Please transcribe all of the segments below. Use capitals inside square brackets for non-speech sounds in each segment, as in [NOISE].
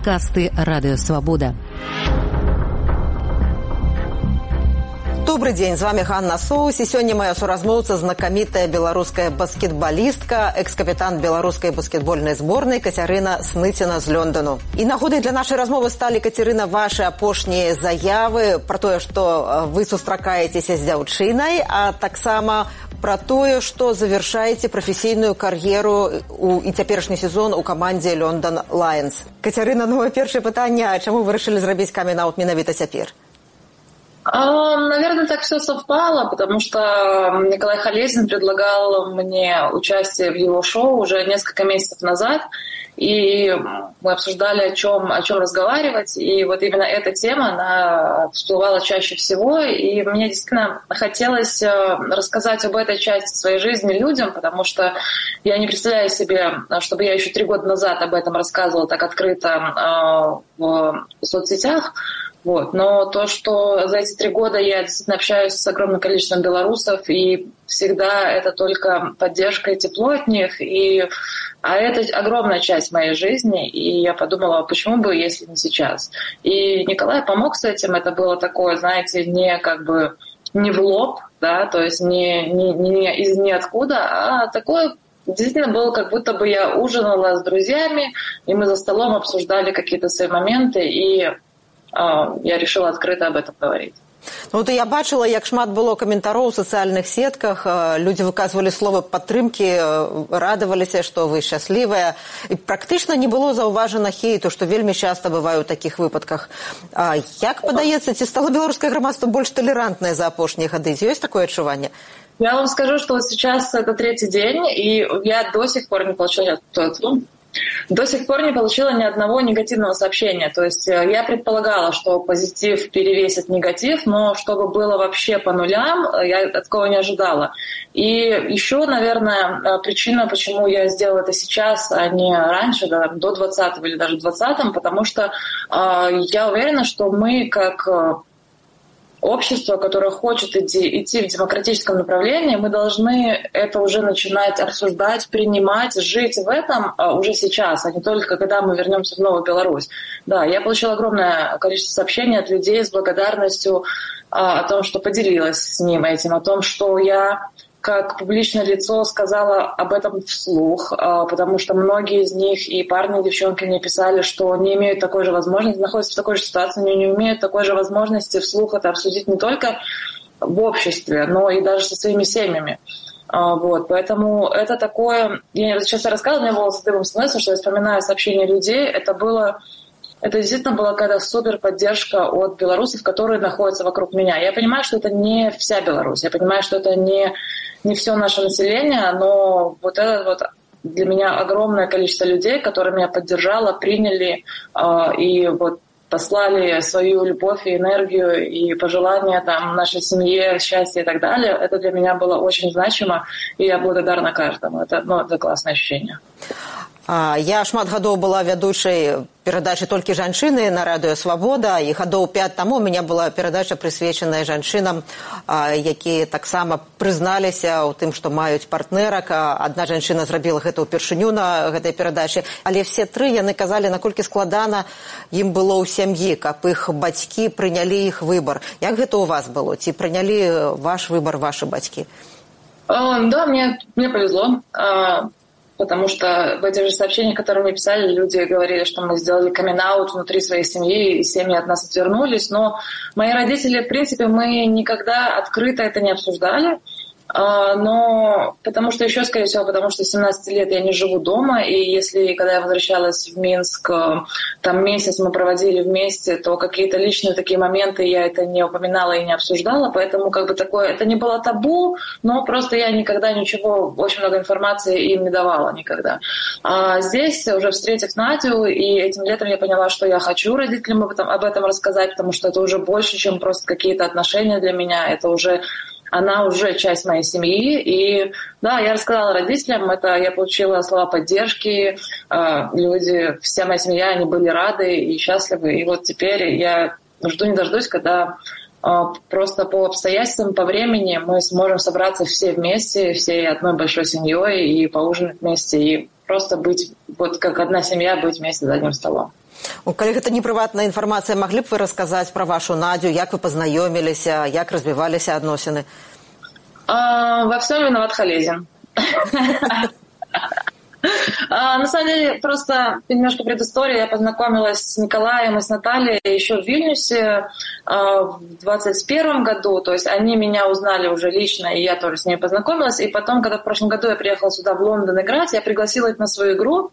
Подкасты Радио Свобода. Добрый день, з вами Ганна Соус і сёння моя суразмоўца знакамітая беларуская баскетбалістка экс-капітан беларускай баскетбольнай зборнай Кацярына Сныціна з Лёндану. І нагодай для нашай размовы сталі Кацярына вашы апошнія заявы пра тое, што вы сустракаецеся з дзяўчынай, а таксама пра тое, што завяршаеце прафесійную кар'еру і цяперашні сезон у камандзе Лёндан Лайнс. Кацярына, новае першае пытанне, чаму вы вырашылі зрабіць каменаут менавіта цяпер? Наверное, так все совпало, потому что Николай Халезин предлагал мне участие в его шоу уже несколько месяцев назад, и мы обсуждали, о чем, о чем разговаривать, и вот именно эта тема, она всплывала чаще всего, и мне действительно хотелось э, рассказать об этой части своей жизни людям, потому что я не представляю себе, чтобы я еще три года назад об этом рассказывала так открыто э, в соцсетях, вот. Но то, что за эти три года я действительно общаюсь с огромным количеством белорусов, и всегда это только поддержка и тепло от них, и, а это огромная часть моей жизни, и я подумала, а почему бы, если не сейчас. И Николай помог с этим, это было такое, знаете, не как бы не в лоб, да, то есть не, не, не из ниоткуда, а такое действительно было как будто бы я ужинала с друзьями, и мы за столом обсуждали какие-то свои моменты, и я решила открыто об этом говорить. Ну, вот я бачыла як шмат было каментароў у сацыяльных сетках. Людзі выказвалі словы падтрымкі радаваліся што вы шчаслівая і практычна не было заўважана хейту што вельмі часта бываю ў такіх выпадках. А, як падаецца ці стала беларускае грамадства больш талерантнае за апошнія гады? Ці ёсць такое адчуванне? Я вам скажу что вот сейчас это третий день и я до сих пор не получила до сих пор не получила ни одного негативного сообщения. То есть э, я предполагала, что позитив перевесит негатив, но чтобы было вообще по нулям, э, я такого не ожидала. И еще, наверное, э, причина, почему я сделала это сейчас, а не раньше, да, до 20 или даже 20 потому что э, я уверена, что мы как общество, которое хочет идти, идти в демократическом направлении, мы должны это уже начинать обсуждать, принимать, жить в этом а, уже сейчас, а не только когда мы вернемся в Новую Беларусь. Да, я получила огромное количество сообщений от людей с благодарностью а, о том, что поделилась с ним этим, о том, что я как публичное лицо сказала об этом вслух, а, потому что многие из них, и парни, и девчонки мне писали, что не имеют такой же возможности, находятся в такой же ситуации, но не имеют такой же возможности вслух это обсудить не только в обществе, но и даже со своими семьями. А, вот, поэтому это такое... Я сейчас рассказывала, у меня волосы дыбом становятся, что я вспоминаю сообщения людей. Это было это действительно была какая-то супер поддержка от белорусов, которые находятся вокруг меня. Я понимаю, что это не вся Беларусь, я понимаю, что это не не все наше население, но вот это вот для меня огромное количество людей, которые меня поддержало, приняли э, и вот послали свою любовь и энергию и пожелания там нашей семье, счастья и так далее. Это для меня было очень значимо, и я благодарна каждому. Это, ну, это классное ощущение. Я шмат гадоў была вядучай перадачы толькі жанчыны на радыё свабода і гадоў 5 таму у меня была перадача прысвечаная жанчынам якія таксама прызналіся ў тым што маюць партнерак адна жанчына зрабіла гэта ўпершыню на гэтай перадачы. Але все тры яны казалі наколькі складана ім было ў сям'і каб іх бацькі прынялі іх выбар. Як гэта у вас было? Ці прынялі ваш выбар ваши бацькі? Да мне мне повезло потому что в этих же сообщениях, которые мне писали, люди говорили, что мы сделали камин внутри своей семьи, и семьи от нас отвернулись. Но мои родители, в принципе, мы никогда открыто это не обсуждали. А, но потому что еще, скорее всего, потому что 17 лет я не живу дома, и если, когда я возвращалась в Минск, э, там месяц мы проводили вместе, то какие-то личные такие моменты я это не упоминала и не обсуждала, поэтому как бы такое, это не было табу, но просто я никогда ничего, очень много информации им не давала никогда. А здесь, уже встретив Надю, и этим летом я поняла, что я хочу родителям об этом, об этом рассказать, потому что это уже больше, чем просто какие-то отношения для меня, это уже она уже часть моей семьи. И да, я рассказала родителям, это я получила слова поддержки, а, люди, вся моя семья, они были рады и счастливы. И вот теперь я жду не дождусь, когда а, просто по обстоятельствам, по времени мы сможем собраться все вместе, всей одной большой семьей и поужинать вместе, и просто быть, вот как одна семья, быть вместе за одним столом. Калі гэта не прыватная інфармацыя, маглі б вы расказаць пра вашу надзю, як вы пазнаёміліся, як развіваліся адносіны? А, во всем виноват Халезин. А, на самом деле, просто немножко предыстория. Я познакомилась с Николаем и с Натальей еще в Вильнюсе а, в 2021 году. То есть они меня узнали уже лично, и я тоже с ней познакомилась. И потом, когда в прошлом году я приехала сюда в Лондон играть, я пригласила их на свою игру.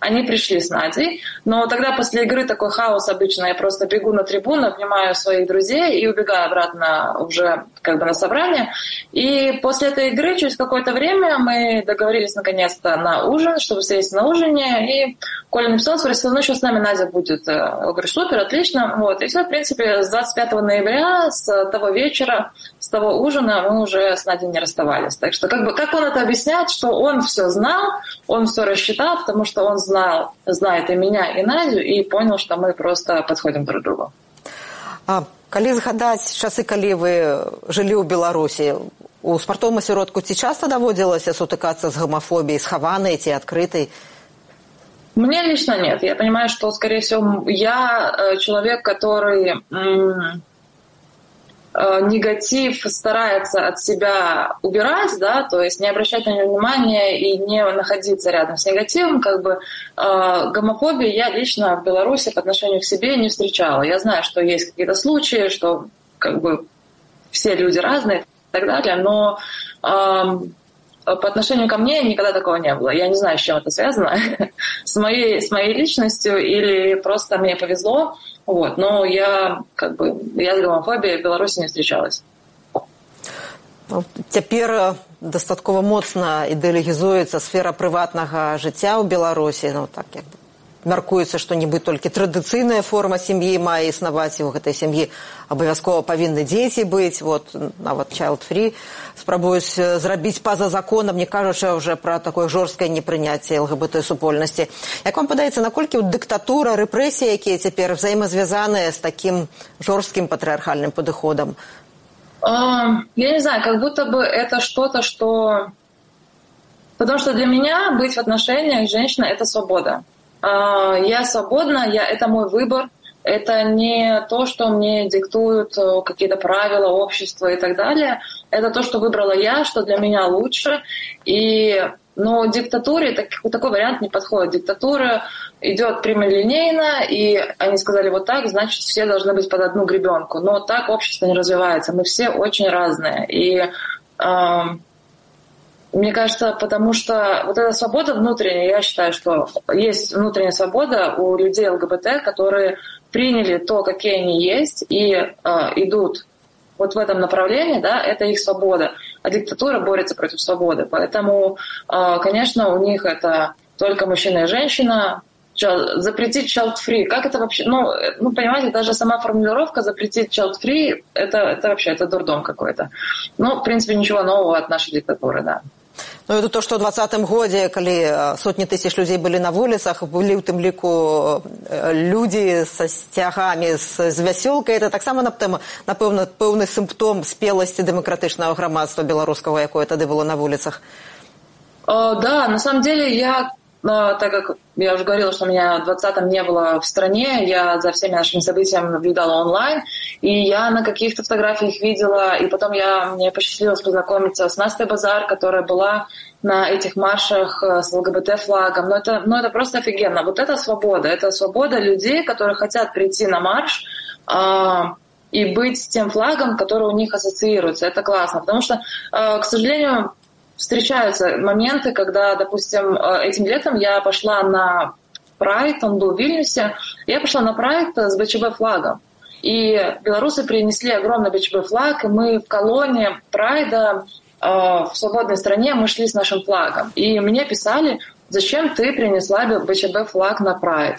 Они пришли с Надей. Но тогда после игры такой хаос обычно. Я просто бегу на трибуну, обнимаю своих друзей и убегаю обратно уже как бы на собрание. И после этой игры через какое-то время мы договорились наконец-то на ужин, чтобы встретиться на ужине. И Коля написал, спросил, ну, что с нами Надя будет. Я говорю, супер, отлично. Вот. И все, в принципе, с 25 ноября, с того вечера, с того ужина мы уже с Надей не расставались. Так что как бы как он это объясняет, что он все знал, он все рассчитал, потому что он знал, знает и меня, и Надю, и понял, что мы просто подходим друг к другу. А, калі згадаць часы калі вы жылі ў беларусі у спартовым асяродку ці часта даводзілася сутыкацца з гомафобіяй схаванай ці адкрытай мне лично нет я понимаю что скорее всего я э, человек который Э, негатив старается от себя убирать, да, то есть не обращать на него внимания и не находиться рядом с негативом, как бы э, гомофобии я лично в Беларуси по отношению к себе не встречала. Я знаю, что есть какие-то случаи, что как бы все люди разные и так далее, но э, по отношению ко мне никогда такого не было. Я не знаю, с чем это связано, [LAUGHS] с, моей, с моей личностью или просто мне повезло. Вот. Но я, как бы, я с гомофобией в Беларуси не встречалась. Цяпер ну, дастаткова моцна ідэалігізуецца сфера прыватнага жыцця ў беларусі ну так як бы мяркуецца што нібы толькі традыцыйная форма сям'і мае існаваць і ў гэтай сям'і абавязкова павінны дзеці быць вот нават child free спрабуюць зрабіць па-за законам не кажучы уже пра такое жорсткае непрыняцце лгбт супольнасці як вам падаецца наколькі ў дыктатура рэпрэсіі якія цяпер взаемазвязаныя з такім жорсткім патрыархальным падыходам uh, я не знаю как будто бы это что-то что потому что для меня быть в отношениях женщина это свобода а, я свободна, я, это мой выбор, это не то, что мне диктуют э, какие-то правила общества и так далее. Это то, что выбрала я, что для меня лучше. И, но диктатуре так, такой вариант не подходит. Диктатура идет прямолинейно, и они сказали вот так, значит, все должны быть под одну гребенку. Но так общество не развивается. Мы все очень разные. И э, мне кажется, потому что вот эта свобода внутренняя, я считаю, что есть внутренняя свобода у людей ЛГБТ, которые приняли то, какие они есть, и э, идут вот в этом направлении, да, это их свобода. А диктатура борется против свободы. Поэтому, э, конечно, у них это только мужчина и женщина, запретить child free. Как это вообще? Ну, ну, понимаете, даже сама формулировка запретить child free, это, это вообще это дурдом какой-то. Ну, в принципе, ничего нового от нашей диктатуры, да. Ну, это то, што ў двадцатым годзе, калі сотні тысяч людзей былі на вуліцах, былі ў тым ліку людзі са сцягамі з, з вясёлкай, это таксама напэўна пэўны сімптом спеласці дэмакратычнага грамадства беларускага, якое тады было на вуліцах. Uh, да, на самом деле я но так как я уже говорила, что меня в 20-м не было в стране, я за всеми нашими событиями наблюдала онлайн, и я на каких-то фотографиях видела, и потом я, мне посчастливилось познакомиться с Настей Базар, которая была на этих маршах э, с ЛГБТ-флагом. Но это, но это просто офигенно. Вот это свобода. Это свобода людей, которые хотят прийти на марш, а, и быть тем флагом, который у них ассоциируется. Это классно, потому что, э, к сожалению, встречаются моменты, когда, допустим, э, этим летом я пошла на прайд, он был в Вильнюсе, я пошла на прайд с БЧБ флагом. И белорусы принесли огромный БЧБ флаг, и мы в колонне прайда э, в свободной стране мы шли с нашим флагом. И мне писали, зачем ты принесла БЧБ флаг на прайд?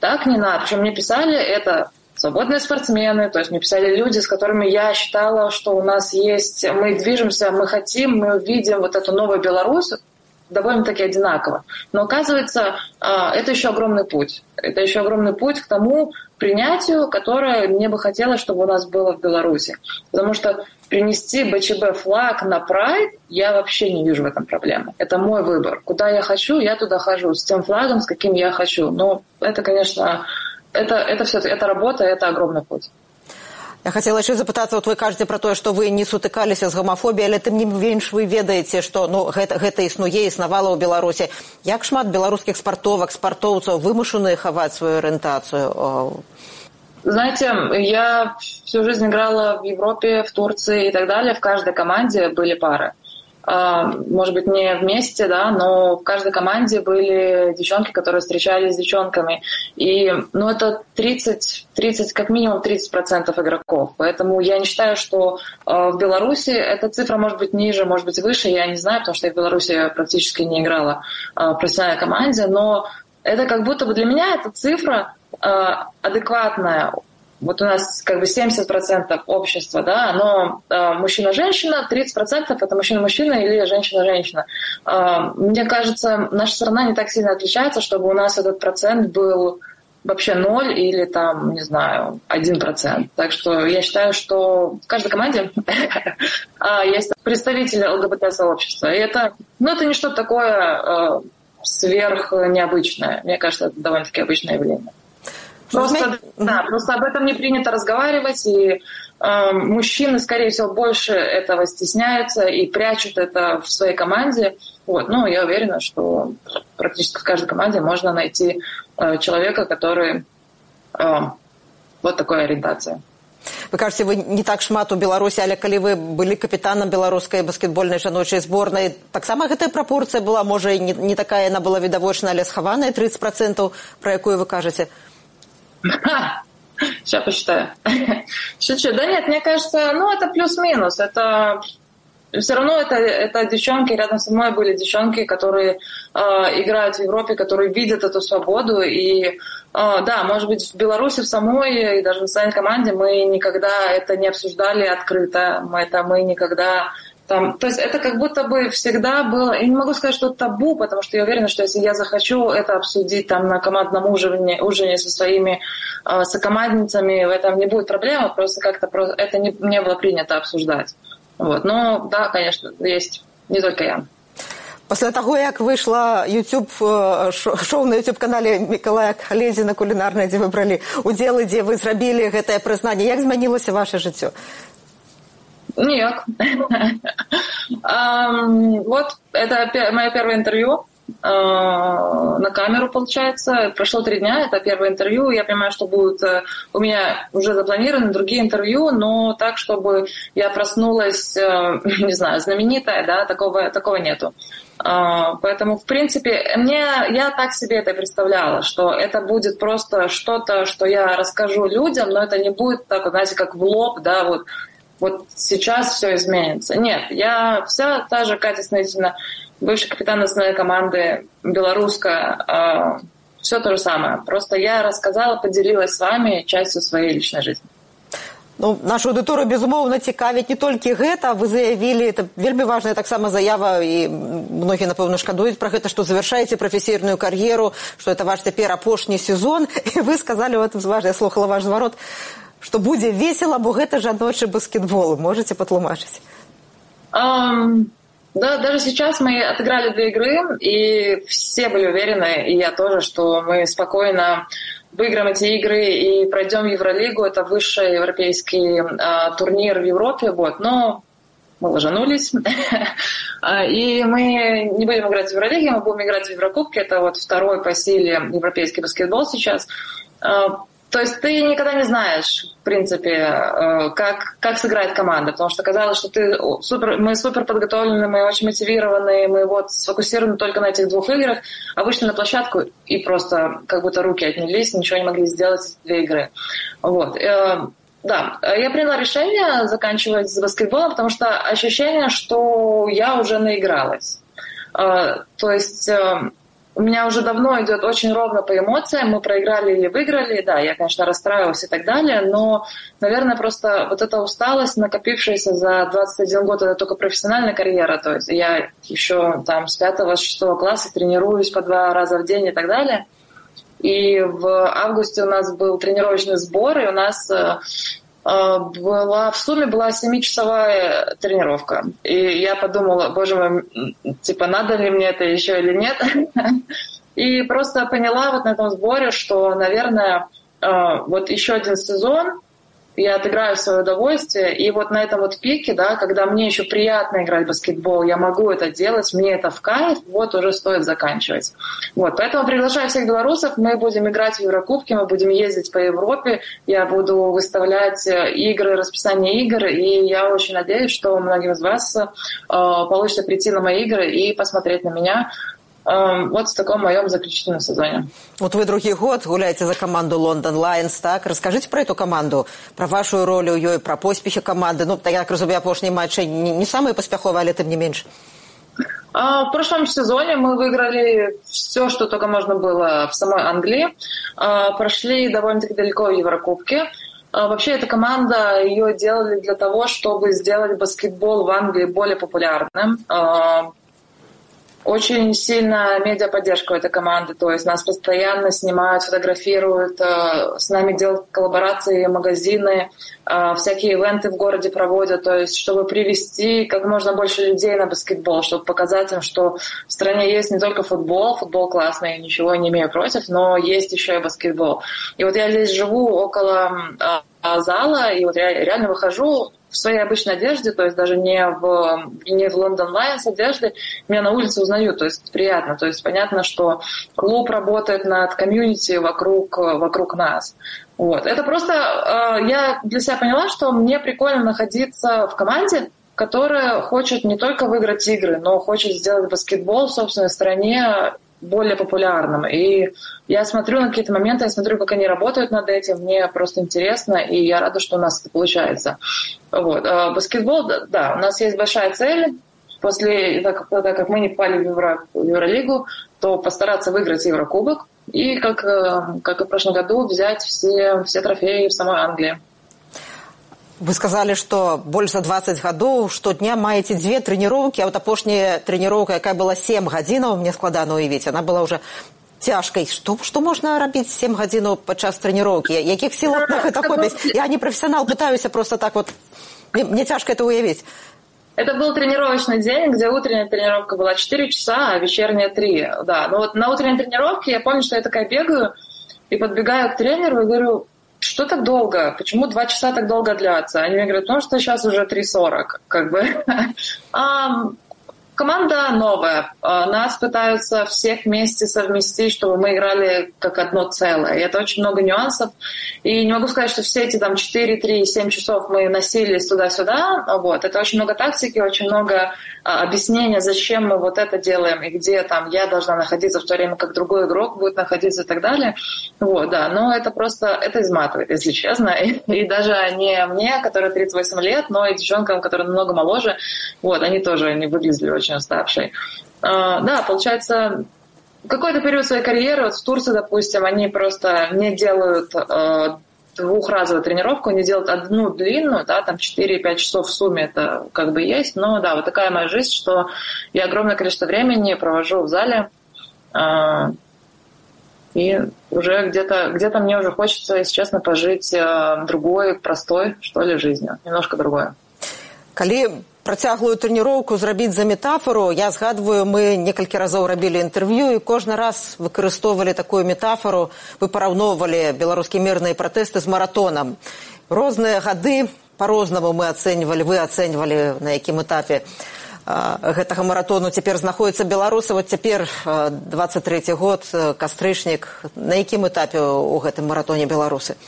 Так не надо. Причем мне писали это свободные спортсмены, то есть мне писали люди, с которыми я считала, что у нас есть, мы движемся, мы хотим, мы увидим вот эту новую Беларусь, довольно-таки одинаково. Но оказывается, это еще огромный путь. Это еще огромный путь к тому принятию, которое мне бы хотелось, чтобы у нас было в Беларуси. Потому что принести БЧБ флаг на прайд, я вообще не вижу в этом проблемы. Это мой выбор. Куда я хочу, я туда хожу. С тем флагом, с каким я хочу. Но это, конечно, это, это все, это работа, это огромный путь. Я хацела яшчэ запытацца вот вы кажаце пра тое што вы не сутыкаліся з гамафобіяй але тым не менш вы ведаеце што ну гэта гэта існуе існавала ў беларусі як шмат беларускіх спартовак спартоўцаў вымушаны хаваць сваю арыентацыю знаете, я всю жизнь играла в Европе, в Турции и так далее. В каждой команде были пары. а, может быть, не вместе, да, но в каждой команде были девчонки, которые встречались с девчонками. И, ну, это 30, 30 как минимум 30% игроков. Поэтому я не считаю, что а, в Беларуси эта цифра может быть ниже, может быть выше, я не знаю, потому что я в Беларуси практически не играла а, в профессиональной команде, но это как будто бы для меня эта цифра адекватная вот у нас как бы 70% общества, да, оно э, мужчина-женщина, 30% это мужчина-мужчина или женщина-женщина. Э, мне кажется, наша страна не так сильно отличается, чтобы у нас этот процент был вообще ноль или там, не знаю, один процент. Так что я считаю, что в каждой команде [LAUGHS] есть представители ЛГБТ-сообщества. И это, ну, это не что-то такое сверх необычное. Мне кажется, это довольно-таки обычное явление. Просто, да, просто об этом не принято разговаривать, и э, мужчины, скорее всего, больше этого стесняются и прячут это в своей команде. Вот. Ну, я уверена, что практически в каждой команде можно найти э, человека, который э, вот такой ориентации. Вы кажаце вы не так шмат у беларусі але калі вы былі капітанам беларускай баскетбольнай жаночай зборнай таксама гэтая прапорцыя была можа не, не такая яна была відавочна але схаваная 30 процентаў пра якую вы кажаце [LAUGHS] Сейчас посчитаю. [LAUGHS] Шучу. Да нет, мне кажется, ну, это плюс-минус. Это все равно это, это девчонки, рядом со мной были девчонки, которые э, играют в Европе, которые видят эту свободу. И э, да, может быть, в Беларуси в самой и даже в своей команде мы никогда это не обсуждали открыто. Мы, это мы никогда там, то есть это как будто бы всегда было, я не могу сказать, что табу, потому что я уверена, что если я захочу это обсудить там на командном ужине, ужине со своими э, сокомандницами, в этом не будет проблемы, просто как-то это не, не было принято обсуждать. Вот. Но да, конечно, есть не только я. Пасля таго як выйшла youtube шоу на youtube канале мікалая халезіна кулінарная дзе вы бралі удзелы дзе вы зрабілі гэтае прызнанне як змянілася ваше жыццё Ніяк. Вот, это мое первое интервью на камеру, получается. Прошло три дня, это первое интервью. Я понимаю, что будут э, у меня уже запланированы другие интервью, но так, чтобы я проснулась, э, [LAUGHS] не знаю, знаменитая, да, такого, такого нету. Поэтому, в принципе, мне, я так себе это представляла, что это будет просто что-то, что я расскажу людям, но это не будет так, знаете, как в лоб, да, вот вот сейчас все изменится. Нет, я вся та же Катя Снытина, бывший капитан основной команды, белорусская, э, все то же самое. Просто я рассказала, поделилась с вами частью своей личной жизни. Ну, нашу аўдыторыю безумоўна цікавіць не толькі гэта вы заявілі это вельмі важная таксама заява і многія напэўна шкадуюць пра гэта што завяршаеце прафесійную кар'еру што это ваш цяпер апошні сезон [LAUGHS] і вы сказалі вот важна я слухала ваш зварот что будет весело, бо гэта жаночы баскетбол. Можете патлумачыць? Um, да, даже сейчас мы отыграли две игры, и все были уверены, и я тоже, что мы спокойно выиграем эти игры и пройдем Евролигу. Это высший европейский а, турнир в Европе. Вот. Но мы ложанулись. [LAUGHS] и мы не будем играть в Евролиге, мы будем играть в Еврокубке. Это вот второй по силе европейский баскетбол сейчас. То есть ты никогда не знаешь, в принципе, э, как, как сыграет команда, потому что казалось, что ты супер, мы супер подготовлены, мы очень мотивированы, мы вот сфокусированы только на этих двух играх, а вышли на площадку и просто как будто руки отнялись, ничего не могли сделать две игры. Вот. Э, да, я приняла решение заканчивать с баскетболом, потому что ощущение, что я уже наигралась. Э, то есть у меня уже давно идет очень ровно по эмоциям. Мы проиграли или выиграли. Да, я, конечно, расстраивалась и так далее, но, наверное, просто вот эта усталость, накопившаяся за 21 год, это только профессиональная карьера. То есть я еще там с 5-6 класса тренируюсь по два раза в день и так далее. И в августе у нас был тренировочный сбор, и у нас э, была в сумме была семичасовая тренировка. И я подумала, боже мой, типа, надо ли мне это еще или нет. [LAUGHS] И просто поняла вот на этом сборе, что, наверное, э, вот еще один сезон, я отыграю свое удовольствие, и вот на этом вот пике, да, когда мне еще приятно играть в баскетбол, я могу это делать, мне это в кайф, вот уже стоит заканчивать. Вот, поэтому приглашаю всех белорусов, мы будем играть в Еврокубке, мы будем ездить по Европе, я буду выставлять э, игры, расписание игр, и я очень надеюсь, что многим из вас э, получится прийти на мои игры и посмотреть на меня, вот в таком моем заключительном сезоне. Вот вы другий год гуляете за команду Лондон Лайонс, так? Расскажите про эту команду, про вашу роль у ее, про поспехи команды. Ну, так разумею, апошние матчи не, не самые поспеховые, але тем не меньше. В прошлом сезоне мы выиграли все, что только можно было в самой Англии. Прошли довольно-таки далеко в Еврокубке. Вообще эта команда, ее делали для того, чтобы сделать баскетбол в Англии более популярным очень сильно медиаподдержка у этой команды, то есть нас постоянно снимают, фотографируют, э, с нами делают коллаборации, магазины, э, всякие ивенты в городе проводят, то есть чтобы привести как можно больше людей на баскетбол, чтобы показать им, что в стране есть не только футбол, футбол классный, ничего не имею против, но есть еще и баскетбол. И вот я здесь живу около э, зала, и вот я реально выхожу, в своей обычной одежде, то есть даже не в, не в Лондон Лайонс одежде, меня на улице узнают, то есть приятно. То есть понятно, что клуб работает над комьюнити вокруг, вокруг нас. Вот. Это просто э, я для себя поняла, что мне прикольно находиться в команде, которая хочет не только выиграть игры, но хочет сделать баскетбол в собственной стране более популярным. И я смотрю на какие-то моменты, я смотрю, как они работают над этим, мне просто интересно, и я рада, что у нас это получается. Вот. А баскетбол, да, у нас есть большая цель. После, так как мы не попали в, Евро, в Евролигу, то постараться выиграть Еврокубок и, как, э, как и в прошлом году, взять все, все трофеи в самой Англии. Вы сказали, што больш за 20 гадоў штодня маеце дзве трэніроўкі, а вот апошняя трэніроўка, якая была 7 гадзінаў, мне складана уявіць, она была уже цяжкай. Што, што можна рабіць 7 гадзінаў падчас трэніроўкі? Якіх сіл на гэта хопіць? Я не профессионал, пытаюся просто так вот. Мне, мне тяжко это уявить. Это был тренировочный день, где утренняя тренировка была 4 часа, а вечерняя 3. Да, но вот на утренней тренировке я помню, что я такая бегаю и подбегаю к тренеру и говорю, что так долго? Почему два часа так долго длятся? Они мне говорят, ну что сейчас уже 3.40, как бы. [LAUGHS] Команда новая. А, нас пытаются всех вместе совместить, чтобы мы играли как одно целое. И это очень много нюансов. И не могу сказать, что все эти там 4, 3, 7 часов мы носились туда-сюда. Вот. Это очень много тактики, очень много а, объяснения, зачем мы вот это делаем и где там я должна находиться в то время, как другой игрок будет находиться и так далее. Вот, да. Но это просто, это изматывает, если честно. И, [LAUGHS] и даже не мне, которая 38 лет, но и девчонкам, которые намного моложе, вот, они тоже не выглядели очень очень уставший. А, да, получается, какой-то период своей карьеры, вот в Турции, допустим, они просто не делают э, двухразовую тренировку, они делают одну длинную, да, там 4-5 часов в сумме это как бы есть, но да, вот такая моя жизнь, что я огромное количество времени провожу в зале, э, и уже где-то где мне уже хочется, если честно, пожить э, другой, простой, что ли, жизнью, немножко другое. Калі працяглую трэніроўку зрабіць за метафору я згадваю мы некалькі разоў рабілі інтэрв'ю і кожны раз выкарыстоўвалі такую метафору вы параўноўвалі беларускія мірныя пратэсты з маратонам. Розныя гады по-рознаму мы ацэньвалі вы ацэньвалі на якім этапе гэтага маратону цяпер знаходіцца беларусы. Вот цяпер 23 год кастрычнік. На якім этапе у гэтым маратоне беларусы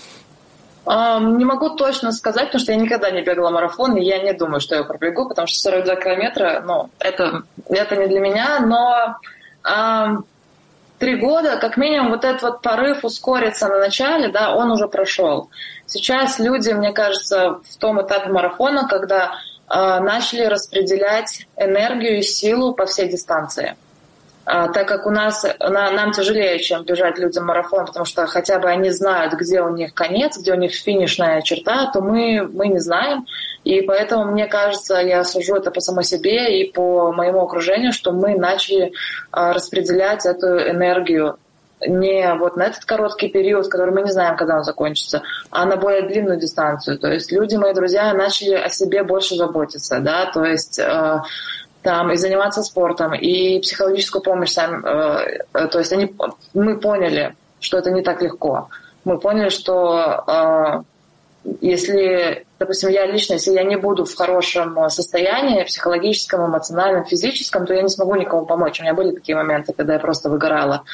Не могу точно сказать, потому что я никогда не бегала марафон, и я не думаю, что я пробегу, потому что 42 километра, ну, это, это не для меня, но а, три года, как минимум, вот этот вот порыв ускориться на начале, да, он уже прошел. Сейчас люди, мне кажется, в том этапе марафона, когда а, начали распределять энергию и силу по всей дистанции. А, так как у нас на, нам тяжелее, чем бежать людям марафон, потому что хотя бы они знают, где у них конец, где у них финишная черта, то мы, мы не знаем. И поэтому, мне кажется, я сужу это по самой себе и по моему окружению, что мы начали а, распределять эту энергию не вот на этот короткий период, который мы не знаем, когда он закончится, а на более длинную дистанцию. То есть люди, мои друзья, начали о себе больше заботиться, да, то есть э, там и заниматься спортом, и психологическую помощь сам, э, э, то есть они, мы поняли, что это не так легко. Мы поняли, что э, если, допустим, я лично, если я не буду в хорошем состоянии, психологическом, эмоциональном, физическом, то я не смогу никому помочь. У меня были такие моменты, когда я просто выгорала.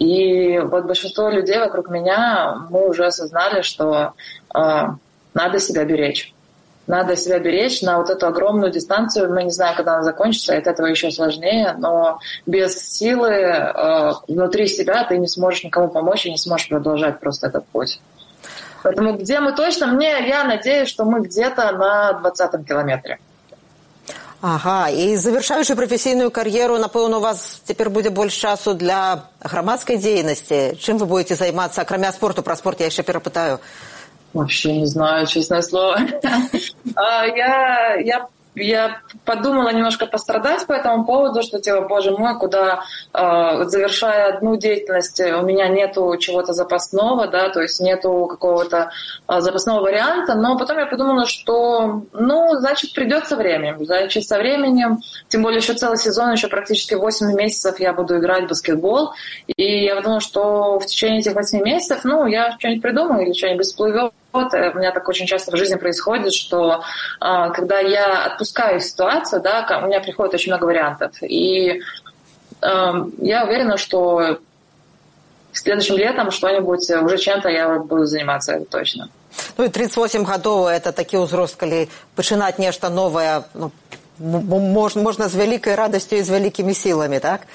И вот большинство людей вокруг меня, мы уже осознали, что э, надо себя беречь Надо себя беречь на вот эту огромную дистанцию. Мы не знаем, когда она закончится, и от этого еще сложнее, но без силы э, внутри себя ты не сможешь никому помочь и не сможешь продолжать просто этот путь. Поэтому где мы точно, мне, я надеюсь, что мы где-то на 20 километре. Ага, і завершаючи професійную кар'еру, напэўна, у вас цяпер будзе больш часу для грамадскай дзейнасці. Чым вы будете займацца акрамя спорту пра спорт я яшчэ перапытаю. Вообще не знаю, честное слово. А, я, я я подумала немножко пострадать по этому поводу, что типа, боже мой, куда э, завершая одну деятельность, у меня нету чего-то запасного, да, то есть нету какого-то э, запасного варианта, но потом я подумала, что, ну, значит, придется время, значит, со временем, тем более еще целый сезон, еще практически 8 месяцев я буду играть в баскетбол, и я подумала, что в течение этих 8 месяцев, ну, я что-нибудь придумаю или что-нибудь всплывет, вот, э, у меня так очень часто в жизни происходит, что э, когда я отпускаю ситуацию, да, у меня приходит очень много вариантов. И э, я уверена, что следующим летом что-нибудь, уже чем-то я буду заниматься, это точно. Ну и 38 гадоў это такі ўзрост, калі пачынаць нешта новае ну, можна, можна з вялікай радасцю і з вялікімі сіламі, так?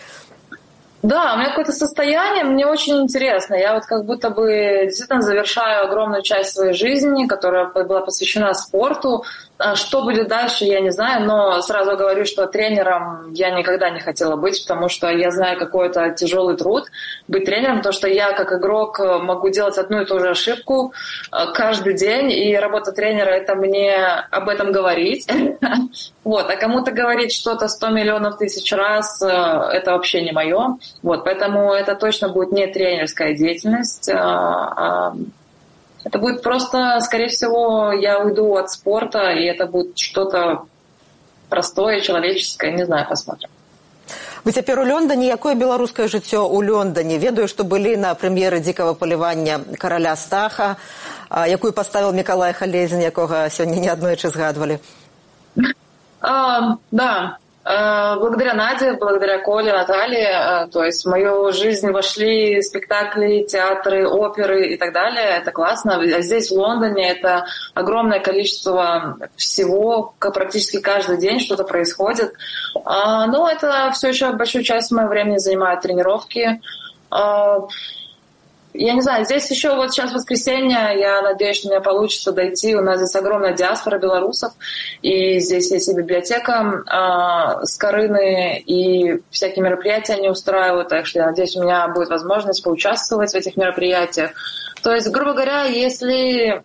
Да, у меня какое-то состояние, мне очень интересно. Я вот как будто бы действительно завершаю огромную часть своей жизни, которая была посвящена спорту. А что будет дальше, я не знаю, но сразу говорю, что тренером я никогда не хотела быть, потому что я знаю какой это тяжелый труд быть тренером, потому что я как игрок могу делать одну и ту же ошибку э, каждый день, и работа тренера — это мне об этом говорить. [LAUGHS] Вот, а кому-то говорить что-то 100 миллионов тысяч раз э, — это вообще не мое. Вот, поэтому это точно будет не тренерская деятельность, а, а это будет просто, скорее всего, я уйду от спорта, и это будет что-то простое, человеческое, не знаю, посмотрим. Вы цяпер у Лондоне якое беларускае жыццё ў Лондоне ведаю што былі на прэм'еры дзікага палівання караля стаха якую паставіў мікалай халезін якога сёння не аднойчы згадвалі. А, да благодаря Наде, благодаря Коле, Наталье, э, то есть в мою жизнь вошли спектакли, театры, оперы и так далее. Это классно. А здесь, в Лондоне, это огромное количество всего, практически каждый день что-то происходит. А, Но ну, это все еще большую часть моего времени занимают тренировки. Я не знаю, здесь еще вот сейчас воскресенье, я надеюсь, что у меня получится дойти. У нас здесь огромная диаспора белорусов, и здесь есть и библиотека э, с и всякие мероприятия они устраивают, так что я надеюсь, у меня будет возможность поучаствовать в этих мероприятиях. То есть, грубо говоря, если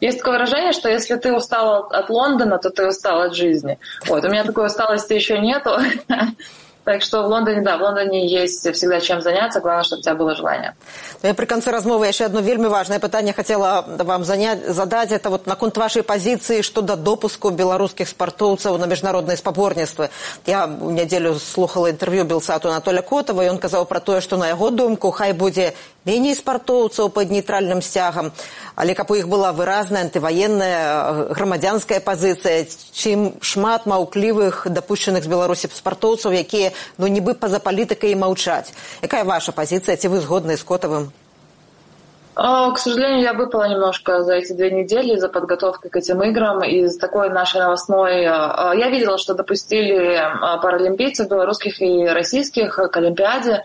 есть такое выражение, что если ты устал от Лондона, то ты устал от жизни. Вот, у меня такой усталости еще нету. [LAUGHS] Так что в Лондоне, да, в Лондоне есть всегда чем заняться, главное, чтобы у тебя было желание. Ну, я при конце размовы еще одно вельми важное питание хотела вам занять, задать. Это вот наконт вашей позиции щодо допуску белорусских спортовцев на международные спаборніцтвы. Я неделю слухала интервью Белсату Анатолия Котова, и он сказал про то, что на его думку хай будет меней спартоўцаў под нейтральным сцягам але каб у іх была выразная антываенная э, грамадзянская пазіцыя чым шмат маўклівых дапушчаных з беларусі спартоўцаў якія ну нібы па-за палітыкай маўчаць якая ваша пазіцыя ці вы згодны з котавым К сожалению, я выпала немножко за эти две недели за подготовкой к этим играм. Из такой нашей новостной... Э, я видела, что допустили э, паралимпийцев белорусских и российских к Олимпиаде.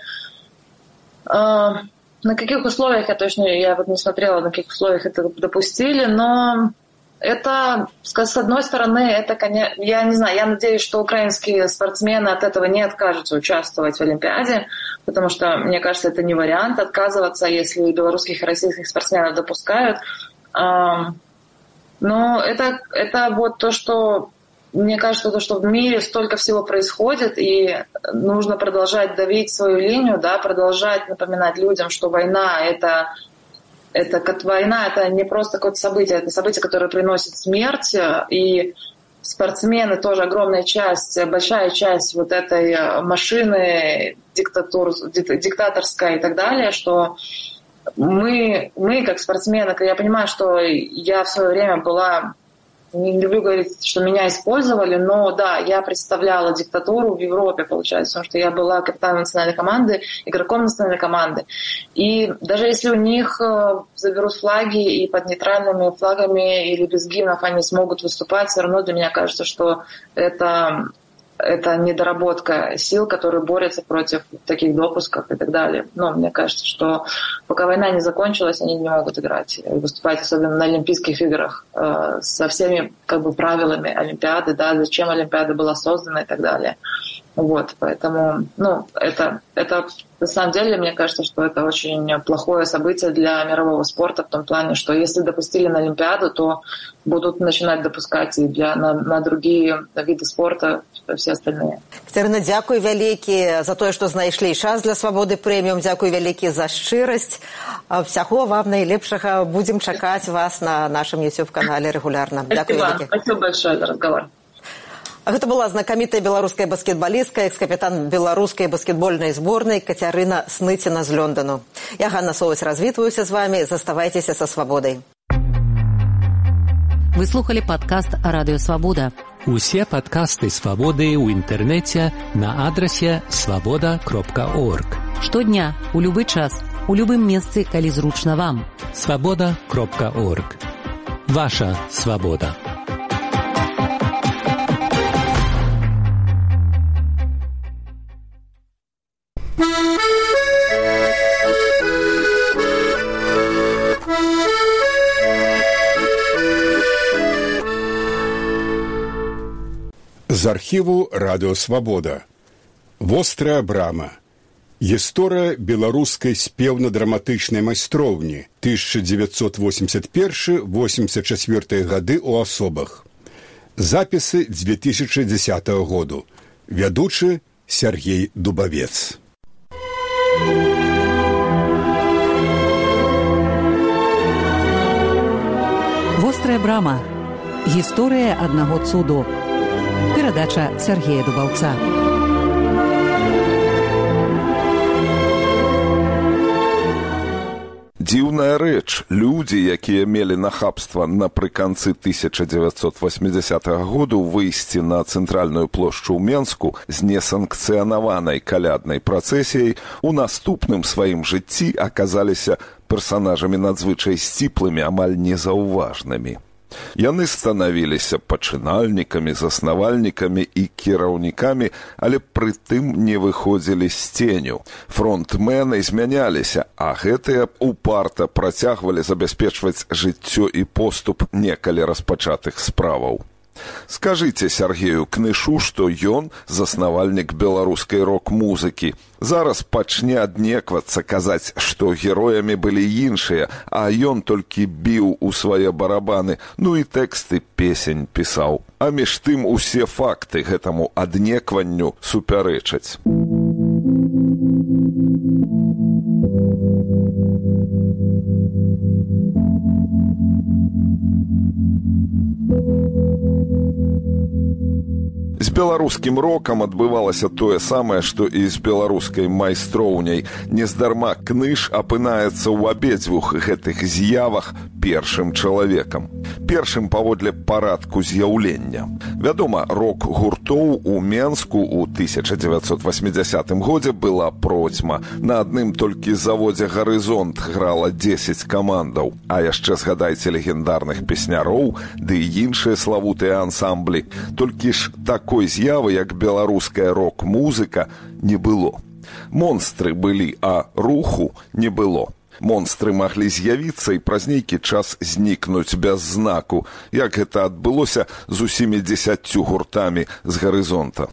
На каких условиях, я точно, я вот не смотрела, на каких условиях это допустили, но это, с одной стороны, это, конечно, я не знаю, я надеюсь, что украинские спортсмены от этого не откажутся участвовать в Олимпиаде, потому что, мне кажется, это не вариант отказываться, если белорусских и российских спортсменов допускают. Но это, это вот то, что мне кажется, то, что в мире столько всего происходит, и нужно продолжать давить свою линию, да, продолжать напоминать людям, что война это это как война, это не просто какое-то событие, это событие, которое приносит смерть, и спортсмены тоже огромная часть, большая часть вот этой машины диктатур, диктаторской и так далее, что мы, мы как спортсмены, я понимаю, что я в свое время была не люблю говорить, что меня использовали, но да, я представляла диктатуру в Европе, получается, потому что я была капитаном национальной команды, игроком национальной команды. И даже если у них э, заберут флаги и под нейтральными флагами или без гимнов они смогут выступать, все равно для меня кажется, что это это недоработка сил, которые борются против таких допусков и так далее. Но мне кажется, что пока война не закончилась, они не могут играть выступать, особенно на Олимпийских играх, э, со всеми как бы правилами Олимпиады, да, зачем Олимпиада была создана и так далее. Вот, поэтому, ну, это, это на самом деле, мне кажется, что это очень плохое событие для мирового спорта в том плане, что если допустили на Олимпиаду, то будут начинать допускать и для, на, на другие виды спорта все остальные. Катерина, дякую вялікі за тое, што знайшлі час для свабоды прэміум. Дзякуй вялікі за шчырасць. Всяго вам найлепшага. Будзем чакаць вас на нашым YouTube-канале рэгулярна. Дякую вялікі. Спасибо большое за разговор. Гэта была знакамітая беларуская баскетбалістка, экс-капітан беларускай баскетбольнай зборнай Кацярына Сныціна з Лёндану. Я Ганна Соўць развітваюся з вамі, заставайцеся са свабодай. Вы слухали падкаст радыё свабода. Усе падкасты свабоды ў інтэрнэце на адрасе свабода кропка орг. Штодня у любы час у любым месцы, калі зручна вам. Свабода кропка орг. Ваша свабода. З архіву радыёвабода вострая брама гісторыя беларускай спеўна-драматычнай майстроўні 1981 84 гады ў асобах запісы 2010 году. Вядучы Сергей дубавец вострая брама. Гісторыя аднаго цуду Перадача Сергея Дубаўца. Дзіўная рэч людзі, якія мелі нахабства напрыканцы 1980 -го году выйсці на цэнтральную плошчу ў Менску з несанкцыянаванай каляднай працэсіяй у наступным сваім жыцці аказаліся персанажамі надзвычай сціплымі амаль незаўважнымі. Яны станавіліся пачынальнікамі, заснавальнікамі і кіраўнікамі, але прытым не выходзілі з ценю. Фронтмены змяняліся, а гэтыя упарта працягвалі забяспечваць жыццё і поступ некалі распачатых справаў. Скажыце Сергею кнышу, што ён заснавальнік беларускай рок-музыкі. Зараз пачне аднеквацца казаць, што героямі былі іншыя, а ён толькі біў у свае барабаны, ну і тэксты песень пісаў. А між тым усе факты гэтаму аднекванню супярэчаць. З беларускім рокам адбывалася тое самае, што і з беларускай майстроўняй. Нездарма кныж апынаецца ў абедзвюх гэтых з'явах першым чалавекам. Першым паводле парадку з'яўлення. Вядома, рок гуртоў у Менску ў 1980 годзе была процьма. На адным толькі заводзе гарызонт грала 10 камандаў. А яшчэ згадайце легендарных песняроў ды і іншыя славутыя ансамблі. Толькі ж так такой з'явы як беларуская рок-музыка не было монстры былі а руху не было монстры маглі з'явіцца і праз нейкі час знікнуць без знаку як гэта адбылося з усімі дзесяццю гуртамі з гарызонта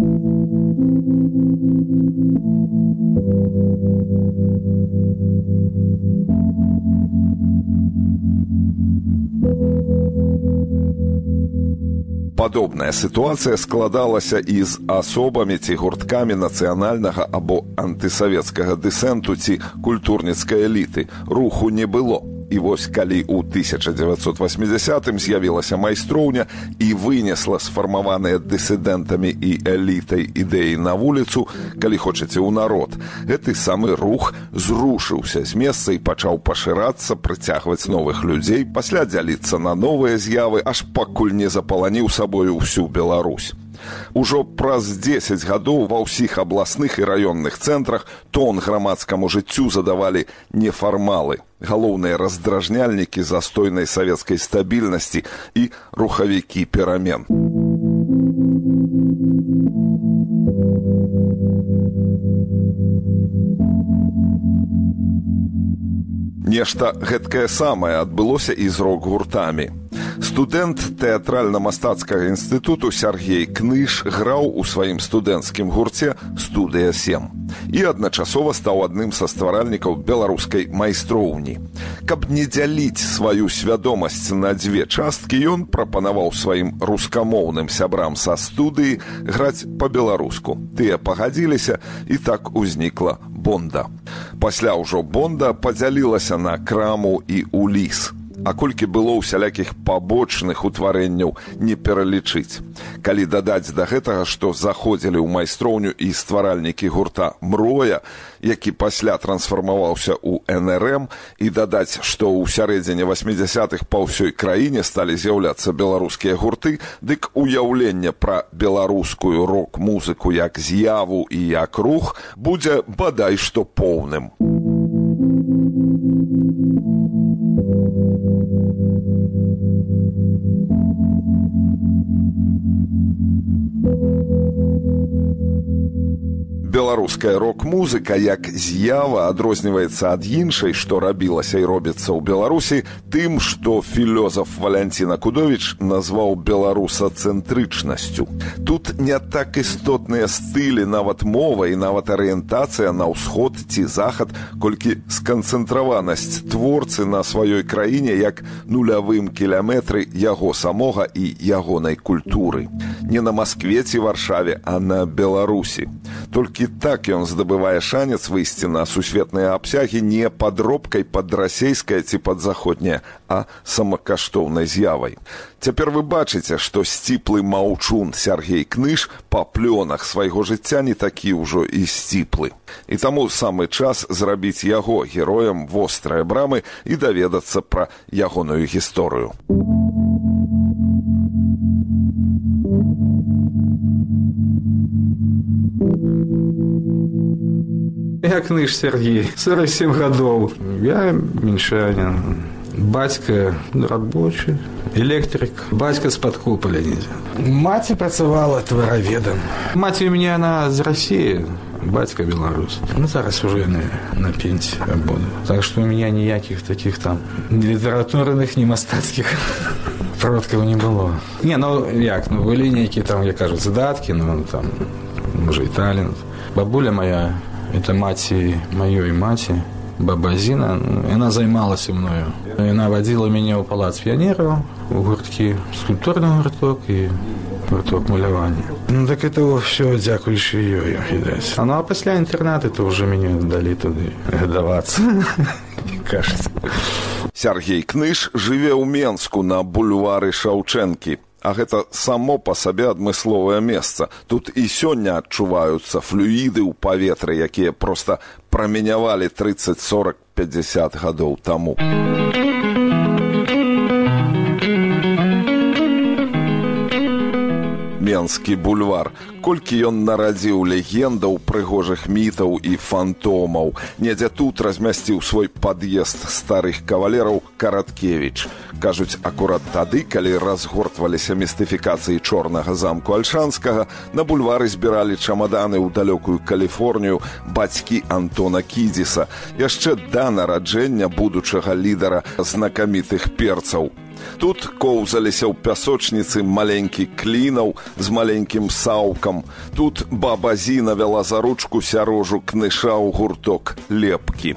Падобная сітуацыя складалася і з асобамі ці гурткамі нацыянальнага або антысавецкага дысэнту ці культурніцкай эліты руху не было І вось калі ў 1980 з'явілася майстроўня і вынесла сфармаваныя дысідэнтамі і элітай ідэі на вуліцу, калі хочаце ў народ, гэты самы рух зрушыўся з месца і пачаў пашырацца, прыцягваць новых людзей, пасля дзяліцца на новыя з'явы, аж пакуль не запаланіў сабою ўсю Беларусь. Ужо праз 10 гадоў ва ўсіх абласных і раённых цэнтрах тон грамадскаму жыццю задавалі нефармалы, галоўныя раздражняльнікі застойнай савецкай стабільнасці і рухавікі перамен. Нешта гэткае самае адбылося і з рок-гуртамі. Студэнт тэатральна-мастацкага інстытуту Сергей Кныш граў у сваім студэнцкім гурце студыя 7 і адначасова стаў адным са стваральнікаў беларускай майстроўні. Каб не дзяліць сваю свядомасць на дзве часткі, ён прапанаваў сваім рускамоўным сябрам са студыі граць па-беларуску. Тыя пагадзіліся і так узнікла бонда. Пасля ўжо бонда падзялілася на краму і уліс А колькі было ўсялякіх пабочных утварэнняў не пералічыць. Калі дадаць да гэтага, што заходзілі ў майстроўню і стваральнікі гурта мроя, які пасля трансфармаваўся ў НРМ і дадаць, што ў сярэдзіне 80-х па ўсёй краіне сталі з'яўляцца беларускія гурты, дык уяўленне пра беларускую рок-музыку як з'яву і як рух будзе бадай што поўным. беларуская рок-музыка як з'ява адрозніваецца ад іншай што рабілася і робіцца ў беларусі тым што філёзаф валянціна кудович назваў беларусацэнтрычнасцю тут не так істотныя стылі нават мова і нават арыентацыя на ўсход ці захад колькі сканцэнтраванасць творцы на сваёй краіне як нулявым кіляметры яго самога і ягонай культуры не на москве ці варшаве а на беларусі толькі так ён здабывае шанец выйсці на сусветныя абсягі не падробкай пад расейская ці падзаходняя, а самакаштоўнай з'явай. Цяпер вы бачыце, што сціплы маўчун Сергей Кныш па плёнах свайго жыцця не такі ўжо і сціплы. І таму самы час зрабіць яго героем вострыя брамы і даведацца пра ягоную гісторыю. Я кныш Сергей, 47 гадоў. Я меньшанин. Бацька рабочы, электрык, бацька з-пад куполя недзе. Маці працавала твараведам. Маці у мяне она з рассіі, бацька беларус. Ну зараз уже яны на пенсі буду. Так што у меня ніякіх таких там ні літаратурных, [LAUGHS] ні мастацкіх продкаў не было. Не, ну як, ну былі нейкія там, я кажу, задаткі, ну там, можа і талент. Бабуля моя это маці маёй маці бабазіна яна займалася мною яна вадзіла мяне ў палац піянераў у гурткі скульптурны гурток і гурток малявання ну так это ўсё дзякуючы ёю відаць а ну а пасля інтэрнаты то ўжо мяне далі туды гадавацца кажется Сергей Кныш жыве ў Менску на бульвары Шаўчэнкі А гэта само па сабе адмысловае месца. Тут і сёння адчуваюцца флюіды ў паветры, якія проста праменявалі 30 40 50 гадоў таму. Менскі бульвар. Колькі ён нарадзіў легендаў прыгожых мітаў і фантомаў. Недзе тут размясціў свой пад'езд старых кавалераў караткевич кажуць акурат тады калі разгортваліся містыфікацыі чорнага замку альшанскага на бульвары збіралі чамаданы ў далёкую каліфорнію бацькі антона кідзіса. Яшчэ да нараджэння будучага лідара знакамітых перцаў Тут коўзаліся ў пясочніцы маленькі клінаў з маленькім саўкам. Тут баба Зіна вяла за ручку сярожу кныша ў гурток лепкі.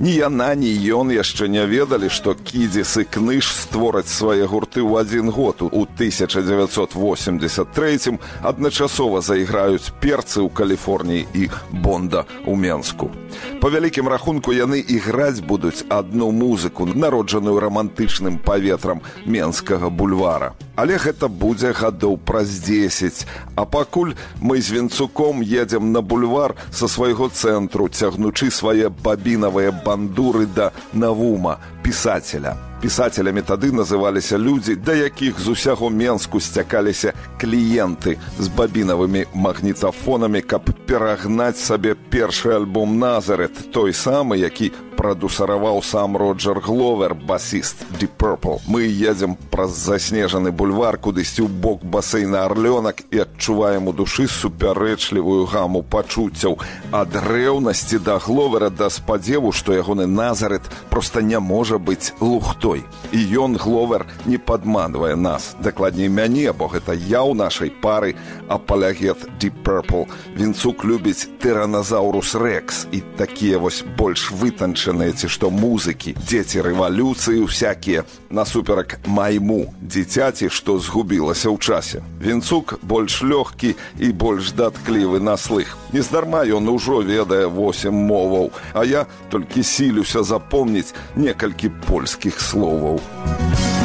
Ні яна, ні ён яшчэ не ведалі, што кідзіс і кныж створаць свае гурты ў адзін год у 1983 адначасова зайграюць перцы ў Каліфорніі і Бонда ў Менску. Па вялікім рахунку яны іграць будуць адну музыку, народжаную рамантычным паветрам менскага бульвара. Але гэта будзе гадоў праз 10. А пакуль мы з вінцуком едзем на бульвар са свайго цэнтру, цягнучы свае бабінавыя бандуры да навума пісателя пісацелямі тады называліся людзі да якіх з усяго менску сцякаліся кліенты з бабінавымі магнітафонамі каб перагнаць сабе першы альбом назарет той самы які прадусараваў сам роджер гловер басіст ди purple мы едзем праз заснежаны бульвар кудысьці ў бок басейна арлёнак і адчуваем у душы супярэчлівую гаму пачуццяў. Ад рэўнасці да гловера да спадзеву што ягоны назарет проста не можа быць лухтой і ён гловер не падманвае нас дакладней мяне бо гэта я ў нашай пары апалягет ди purple вінцук любіць тыраназаурус рекс і такія вось больш вытанчаны вызначаныя ці што музыкі дзеці рэвалюцыі всякія насуперак майму дзіцяці што згубілася ў часе вінцук больш лёгкі і больш датклівы на слых нездарма ён ужо ведае восем моваў а я толькі сілюся запомніць некалькі польскіх словаў у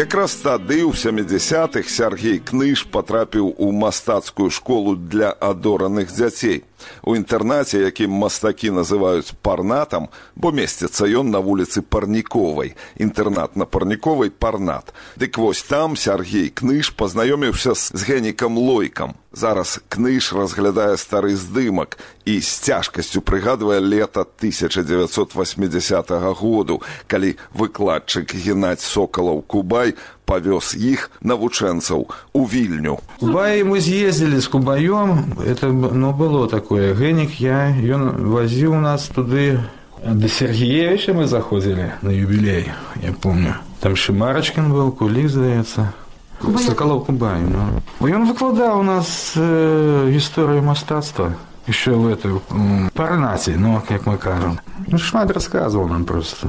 Якраз тады ў 70-х Сергей Кныж патрапіў у мастацкую школу для адораных дзяцей. У інтэрнаце, якім мастакі называюць парнатам, бо месціцца ён на вуліцы парніковай, інтэрнат на парніковай парнат. Дык вось там Сергей Кныж пазнаёміўся з генікам лойкам. Зараз кныж разглядае стары здымак і з цяжкасцю прыгадвае лета 1980 году, калі выкладчык геннадзь сокалаў кубай павёз іх навучэнцаў у вільню. Кубай мы з'ездзілі з кубаём это ну было такое гэнік я ён вазіў нас туды да Сергеевича мы заходзілі на юбілей я помню там шымарачкін быў кулік здаецца Соколов Кубай. Ну. И он выкладал у нас э, историю мастатства еще в этой э, парнате, ну, как мы кажем. Ну, Шмат рассказывал нам просто,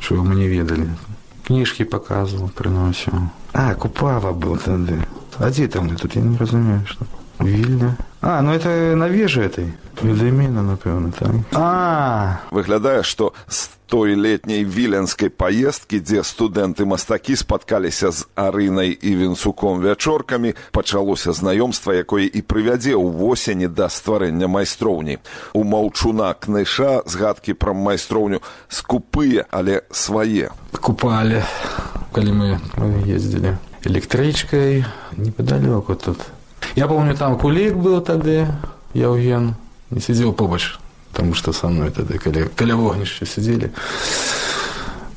что мы не ведали. Книжки показывал, приносил. А, Купава был тогда. А где там тут? Я не разумею, что. Вільня. А, ну это на вежы этой. Відаміна, напэўна, так. А! Выглядае, што з той летняй віленскай паездкі, дзе студэнты мастакі спаткаліся з арынай і вінцуком вячоркамі, пачалося знаёмства, якое і прывядзе ў восені да стварэння майстроўні. У маўчуна кныша згадкі пра майстроўню скупыя, але свае. Купалі, калі мы ездзілі электрычкай непадалёку тут я помню, там кулик был тогда, Яуген, не сидел побач, потому что со мной тогда, каля, каля вогнища сидели.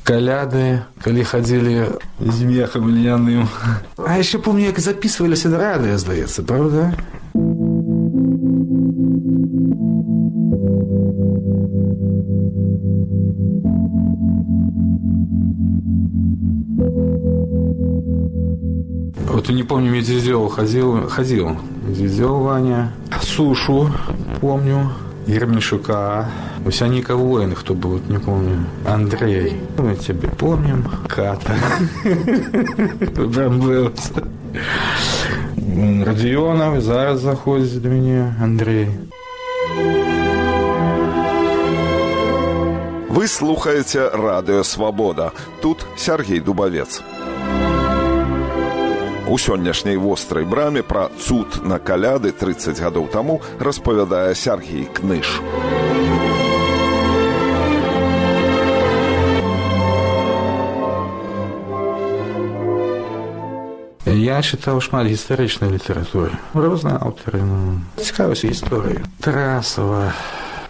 Каляды, коли ходили з мехом льняным. А еще помню, как записывали радио, здається, правда? Не помню, Медведев ходил, ходил. Медведев Ваня. Сушу помню. Ермишука. Усяника Воин, кто был, вот не помню. Андрей. Мы тебе помним. Ката. [LAUGHS] Прям был. Родионов, зараз заходит до меня. Андрей. Вы слухаете радио «Свобода». Тут Сергей Дубовец. У сённяшняй вострай браме пра цуд на каляды 30 гадоў таму распавядае Сергій Кныш. Я чытаў шмат гістарычнай літаратуры. розныя аўтары ну, цікавіўся гісторыяй. Тарасава,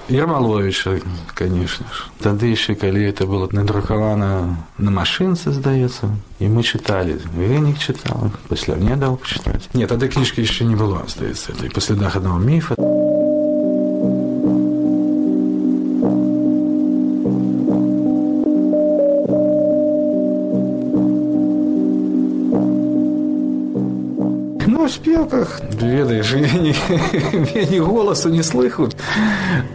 Ермаловича, конечно ж. Тады еще, калі это было надрукавана на машинце, здаецца, і мы чыталі. Венік чытаў, пасля мне даў пачытаць. Не, тады кніжкі яшчэ не было, здаецца, это па слядах аднаго міфа. Ну, Спевках, ведаеш, вені, вені [LAUGHS] голосу не слыху.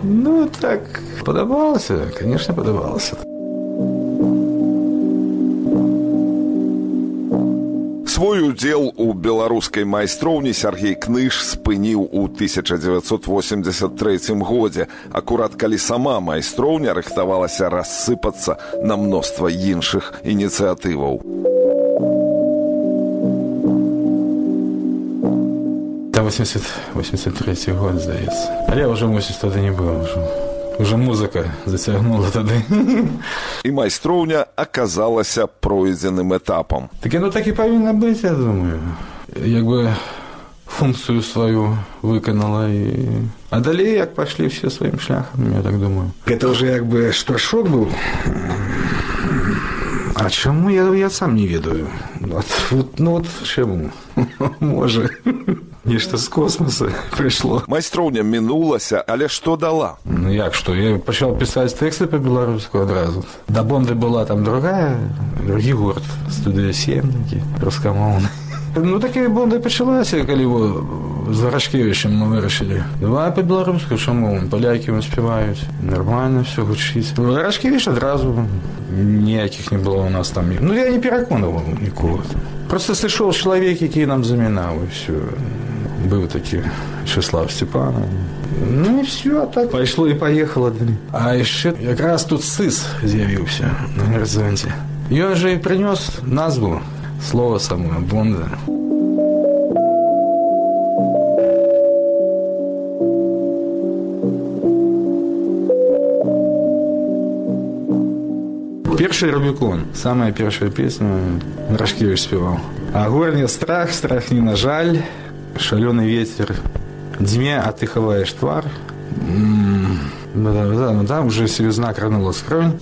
Ну, так, падабалася, конечно, падабалася. Свой удзел у беларускай майстроўні Сергей Кныш спыніў у 1983 годзе, акурат калі сама майстроўня рыхтавалася рассыпацца на мноства іншых ініцыятываў. Там 80, 83 год, здаецца. Але я ўжо мусіць тады не быў ўжо. Уже музыка зацягнула тады. І майстроўня аказалася пройдзеным этапам. Так яно так і павінна быць, я думаю. Як бы функцыю сваю выканала і а далей як пашлі все сваім шляхам я так думаю это уже як бы штуршок быў а чаму я я сам не ведаю вот, вот, ну вот чаму [LAUGHS] можа нешта з космоса [LAUGHS] прыйшло майстроўня мінулася але што дала ну як што я пачаў пісаць тэксты па-беларуску адразу да бонды была там другая другі гурт студыя семнікі рускамоўны [LAUGHS] Ну такія бонды пачалася, калі во з Варашкевічем мы вырашылі. Давай па-беларуску, чаму палякі спяваюць. Нармальна все гучыць. Варашкевіч адразу ніякіх не было у нас там. Ну я не пераконаваў нікога. Просто сышоў чалавек, які нам замінаў і все. Быў такі Чыслав Степана. Ну і все, а так пайшло і паехала. А яшчэ якраз тут сыс з'явіўся на гарызонце. Ён жа і прынёс назву слово самое Бонда. Перший Рубикон. Самая первая песня Рашкевич спевал. А горний страх, страх не на жаль, шаленый ветер. Дьме, а ты ховаешь твар. Да, да, да, ну там уже селезна кранула скронь.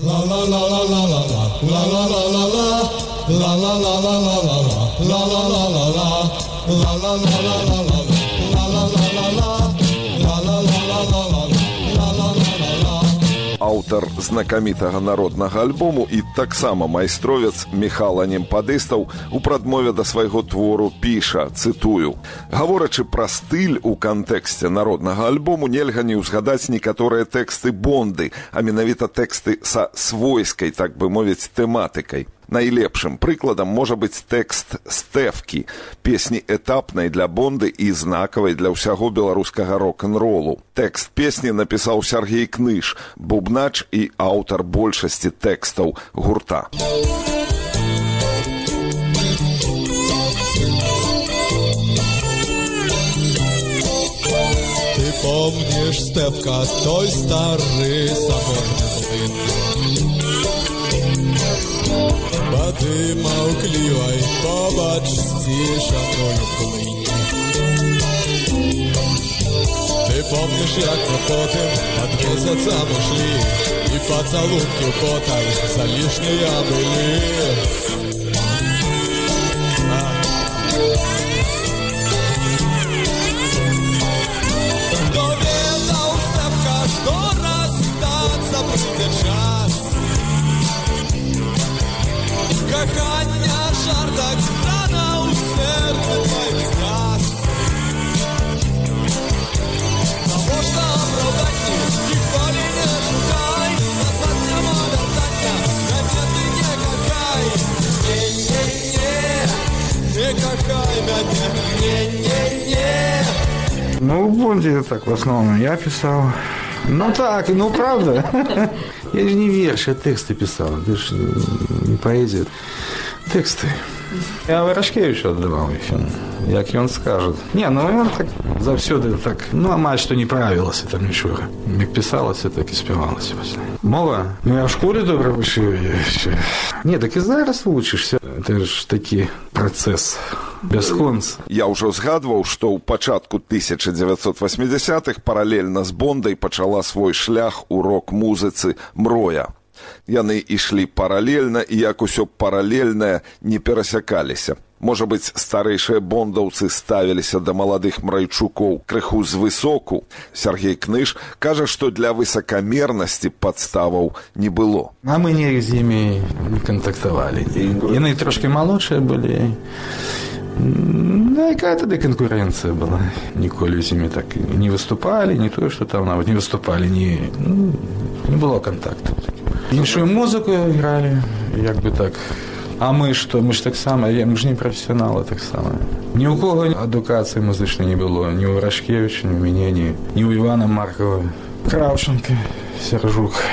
аўтар знакамітага народнага альбому і таксама майстровец михала немпадыстаў у прадмове да свайго твору піша цытую гаворачы пра стыль у кантэксце народнага альбому нельга не ўзгадаць некаторыя тэксты бонды а менавіта тэксты са свойскай так бы мовіць тэматыкай Найлепшым прыкладам можа быць тэкст стэфкі, песні этапнай для бонды і знакавай для ўсяго беларускага рок-н-ролу. Тэкст песні напісаў Сергей Кныш, бубнач і аўтар большасці тэкстаў гурта. Помнишь, Степка, той старый соборный млын? Воды маўклівай побач сцішаною плынь. Ты помнишь, як мы потым под месяцам ушли И поцелунки потай за лишние были Ну, в Бонде так в основном я писал. Ну так, ну правда. [LAUGHS] Я же не верш, я тексты писал. Это же не поэзия. Тексты. Я Варашкевичу отдавал еще. Як он скажет. Не, ну он так завсёды так, ну, амаль что не правилось там нічого. Як писалося, так і співалося. Мова? Ну, я в школі добре вчив. Ні, так і зараз учишся. Це ж такий процес Бясхонц. Я ўжо згадваў, што ў пачатку 1980-х паралельна з Бондай пачала свой шлях у рок-музыцы мроя. Яны ішлі паралельна і як усё паралельнае не перасякаліся. Можа быць, старэйшыя бондаўцы ставіліся да маладых мрайчукоў крыху звысоку. Сергей Кныш кажа, што для высакамернасці падставаў не было. А мы не з імі не кантактавалі. Яны трошки малодшыя былі. Ну, якая тады канкурэнцыя была ніколі з імі так не выступалі не тое што там нават не выступалі не ну, не было контакту іншую музыку ігралі як бы так а мы што мы ж таксама мы ж не прафесіяналы таксама ні ў кого адукацыі музычнай не было ні ў рашкевіча ні ў мяне ні ні ў івана маркова краўчанка сержук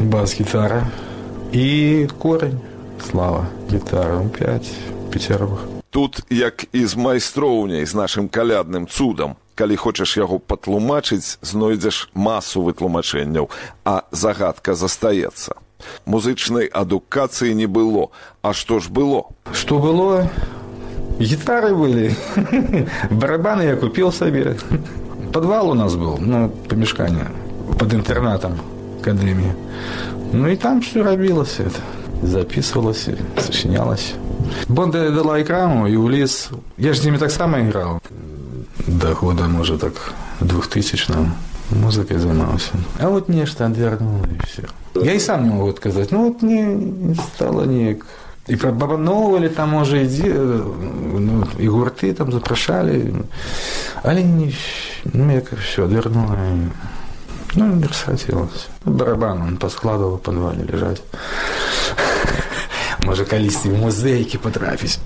бас-гітара і корань слава гітара 5 пяцеровых Тут, як і з майстроўняй з нашым калядным цудам, калі хочаш яго патлумачыць, знойдзеш масу вытлумачэнняў, а загадка застаецца. Музычнай адукацыі не было, а што ж было? Што было? Гітары былі. [LAUGHS] Барабаны я купіў сабе. Падвал у нас быў, ну, памяшканне пад інтэрнатам акадэміі. Ну і там все рабілася это. Записывалася, сочинялася. Бонда дала экрану и улез. Я же с ними так само играл. До года, может, так, 2000 музыкой занимался. А вот нечто отвернуло, и все. Я и сам не могу отказать. Ну, вот не, не стало ник. И про Бабановали там уже иди, ну, и гурты там запрошали. Але не, ну, я как все отвернуло. Ну, не расхотелось. Барабан он поскладывал в подвале лежать. Можа калісьці в музейкі патрапіць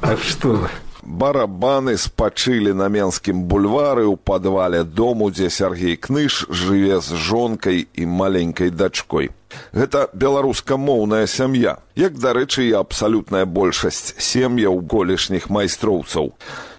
А што барабаны спачылі на менскім бульвары ў падвале дому дзе Сергей кныж жыве з жонкай і маленькай дачкой гэта беларускамоўная сям'я. Як дарэчы і абсалютная большасць сем'яў колішніх майстроўцаў.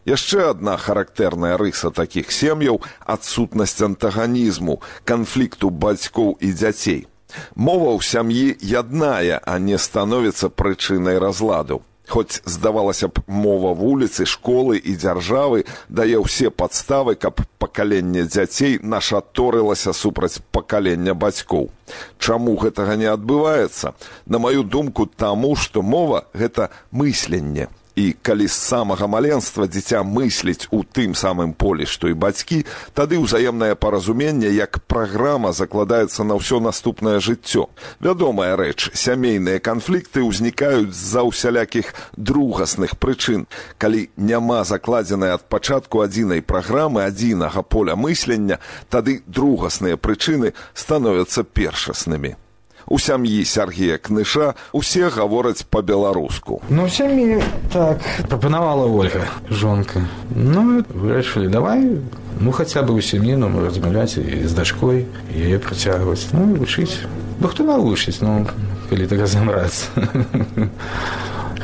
Яшчэ адна характэрная рыса такіх сем'яў адсутнасць антаганізму канфлікту бацькоў і дзяцей Мова ў сям'і ядная, а не становіцца прычынай разладу. Хоць здавалася б мова вуліцы, школы і дзяржавы дае ўсе падставы, каб пакаленне дзяцей нашаторылася супраць пакалення бацькоў. Чаму гэтага не адбываецца? На маю думку таму, што мова гэта мысленне і калі з самага маленства дзіця мысліць у тым самым полі што і бацькі тады ўзаемнае паразуменне як праграма закладаецца на ўсё наступнае жыццё. Вядомая рэч сямейныя канфлікты ўзнікаюць з-за ўсялякіх другасных прычын. Калі няма закладзенай ад пачатку адзінай праграмы адзінага поля мыслення тады другасныя прычыны становяцца першаснымі у сям'і Сергея Кныша усе гавораць па-беларуску. Ну сям'і так прапанавала Ольга жонка. Ну вырашылі давай ну хаця бы у сям'іну размаўляць і з дачкой яе працягваць ну вучыць бо хто навучыць ну калі так разабрацца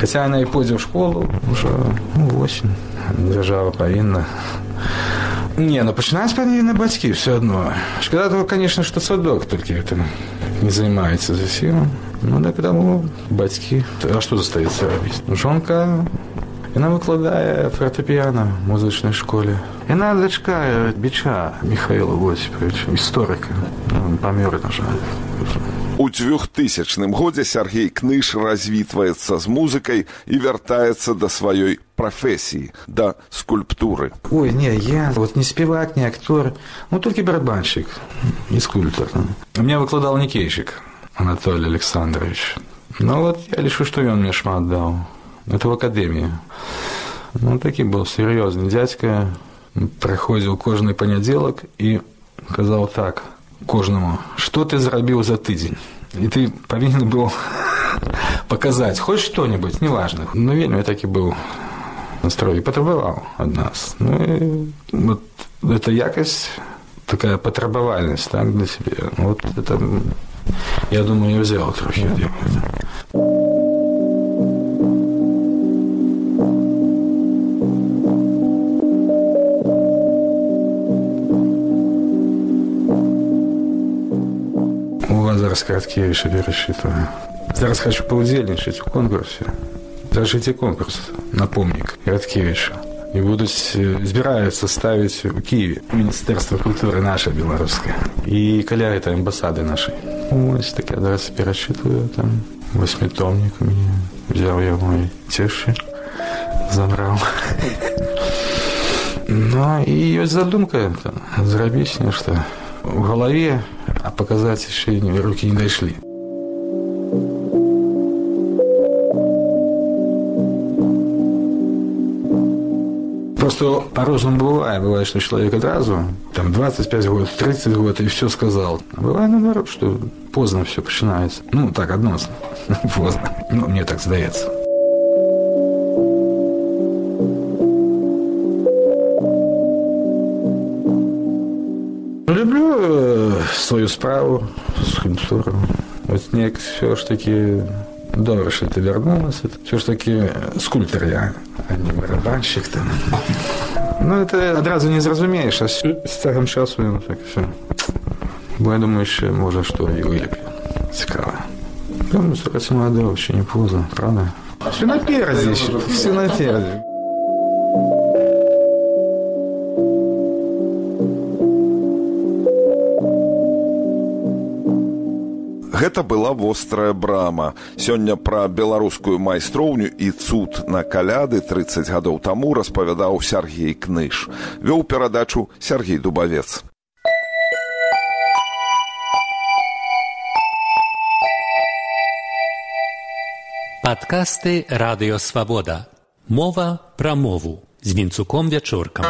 хаця яна і пойдзе ў школу ўжо ну, восень дзяржава павінна не ну пачынаць павінны бацькі все адно шкада того конечно што садок толькі гэтым не займаецца зусім ну так таму бацькі а што застаецца рабіць жонка Яна выкладае фортепіяна музычнай школе. Яна дачка біча Михаила Восіповича, гісторыка. памёр, на жаль. У дзвюхтысячным годзе Сергей Кныш развітваецца з музыкай і вяртаецца да сваёй прафесіі, да скульптуры. Ой, не, я вот не спевак, не актор, ну толькі барабанщик, не скульптор. У меня выкладал Никейщик Анатолий Александрович. Ну вот я лишу, что он мне шмат дал. Это в академии. Ну, такі быў сур'ёзны дзядзька прыходзіў кожны панядзелак і казаў так кожнаму што ты зрабіў за тыдзень і ты павінен быў [LAUGHS] паказаць хоць што-небудзь неважных ну вельмі такі быў настрой патрабаваў ад нас ну і, вот это якасць такая патрабавальнасць так для сябе вот это я думаю взял трохі ад яго зараз караткевіша перасчитываю зараз хочу паўдзельнічаць у конкурсе Зажите конкурс на помнік Радкевичу. І будуть збираються ставити у Києві Міністерство культури наше білоруське і каля это амбасады нашей. Ось так я зараз перечитываю там восьмитомник у меня взял я мой тещи забрал. [LAUGHS] Ну і ось задумка зрабіць нешта в голове, а показать еще руки не дошли. Просто по-разному бывает. Бывает, что человек одразу, там, 25 год, 30 год, и все сказал. Бывает, наоборот, что поздно все начинается. Ну, так, односно. [LAUGHS] поздно. Ну, мне так сдается. свою справу, скульптуру. Вот мне все ж таки добре, що ти вернулася. Все ж таки скульптор я, а не барабанщик там. Ну, це одразу не зрозумієш, а з цягом часу ну, так все. Бо я думаю, ще може що і виліплю. Цікаво. Думаю, стараться молодого, ще не поздно, правда? Все напереди, все напереди. Гэта была вострая брама. Сёння пра беларускую майстроўню і цуд на каляды 30 гадоў таму распавядаў Сергей Кныш. Вёў перадачу Сергей Дубавец. Падкасты радыёвабода. Мова пра мову з вінцуком вячоркам.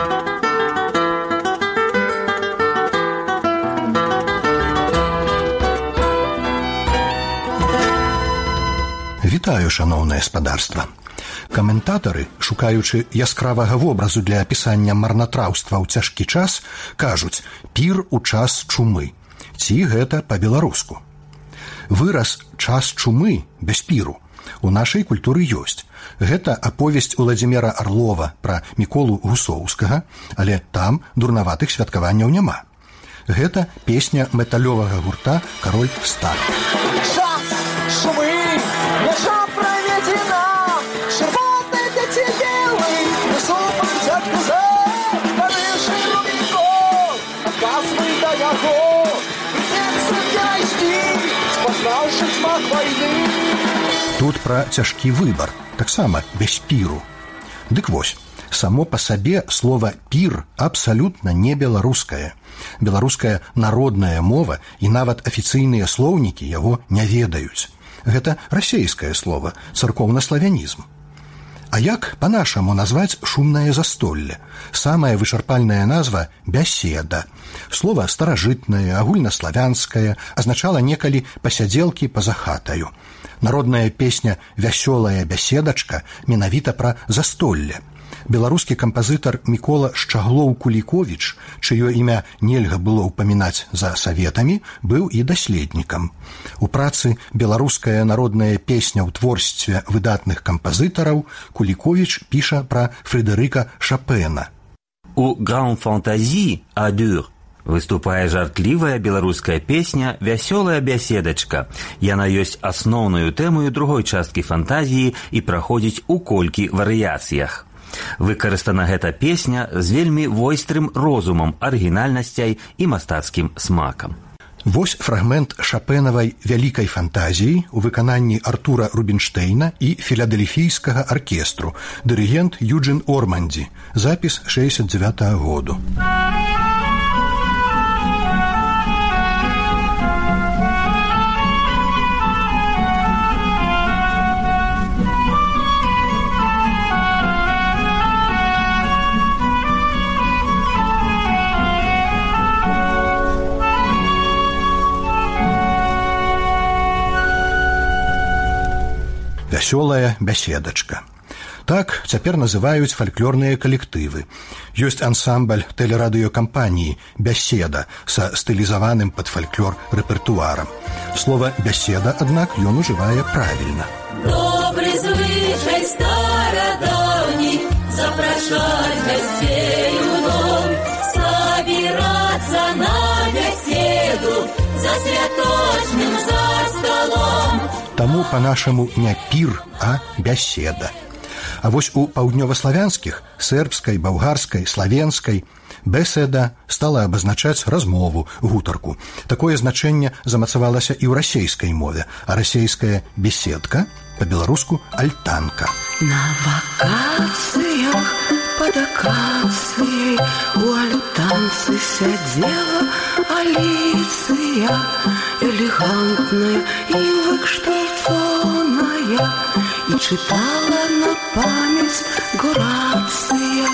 Вітаю шаноўнае спадарства. Каментатары, шукаючы яскравага вобразу для апісання марнатраўства ў цяжкі час, кажуць пір у час чумы. Ці гэта па-беларуску. Выраз час чумы без піру у нашай культуры ёсць. Гэта аповесць Уладзімера Арлова пра міколу русоўскага, але там дурнаватых святкаванняў няма. Гэта песня металёвага гурта кароль стар. пра цяжкі выбар, таксама без піру. Дык вось, само па сабе слова пір абсалютна не беларускае. Беларуская народная мова і нават афіцыйныя слоўнікі яго не ведаюць. Гэта расейскае слово, царкоўна-славянізм. А як па-нашаму назваць шумнае застолле? Самая вычарпальная назва бяседа. Слова старажытнае, агульнаславянскае азначала некалі пасядзелкі па-за хатаю. Народная песня вясёлая бяседачка менавіта пра застолле беларускі кампазітар мікола шчаглоў куліковіч чыё імя нельга было ўпамінаць за саветамі быў і даследнікам у працы беларуская народная песня ў творстве выдатных кампазітараў куліковіч піша пра фредерыка шапена у гран фантазі адюр Выступае жартлівая беларуская песня вясёлая бяседачка. Яна ёсць асноўнаю тэмою другой часткі фантазіі і праходзіць у колькі варыяцыях. Выкарыстана гэта песня з вельмі войстрым розумам, арыгінальнасцяй і мастацкім смакам. Вось фрагмент шапенавай вялікай фантазіі у выкананні Артура Рубінштейна і філадельфійскага аркестру, дырыгент Юджин Ормандзі, запіс 69 -го году. вясёлая бяседачка. Так цяпер называюць фальклорныя калектывы. Ёсць ансамбль тэлерадыёкампаніі бяседа са стылізаваным пад фальклор рэпертуарам. Слова бяседа, аднак ён ужывае правільна. Добры звычай старадаўні запрашаць гасцей у дом, сабірацца на бяседу, за святочным за столом. Таму па-нашаму не пір, а бяседа. А вось у паўднёваславянскіх сербскай, балгарскай, славенскай беседа стала абазначаць размову гутарку. Такое значэнне замацавалася і ў расейскай мове, а расейская беседка па-беларуску альтанка. На вакацыях под акацыяй у альтанцы сядзела Аліцыя элегантная і выкштальцоная і чытала на памяць Горацыя.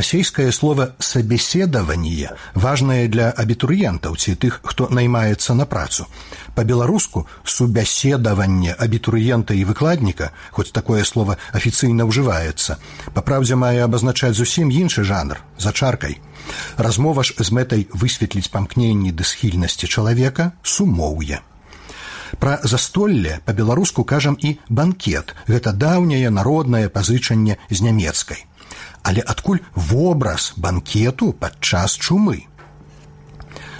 Расійскае слово «собеседование» важнае для абітурыентаў ці тых, хто наймаецца на працу. Па-беларуску субяседаванне абітурыента і выкладніка, хоць такое слово афіцыйна ўжываецца, па праўдзе мае абазначаць зусім іншы жанр за чаркай. Размова ж з мэтай высветліць памкненні ды схільнасці чалавека сумоўе. Пра застолле па-беларуску кажам і банкет. Гэта даўняе народнае пазычанне з нямецкай але адкуль вобраз банкету падчас чумы.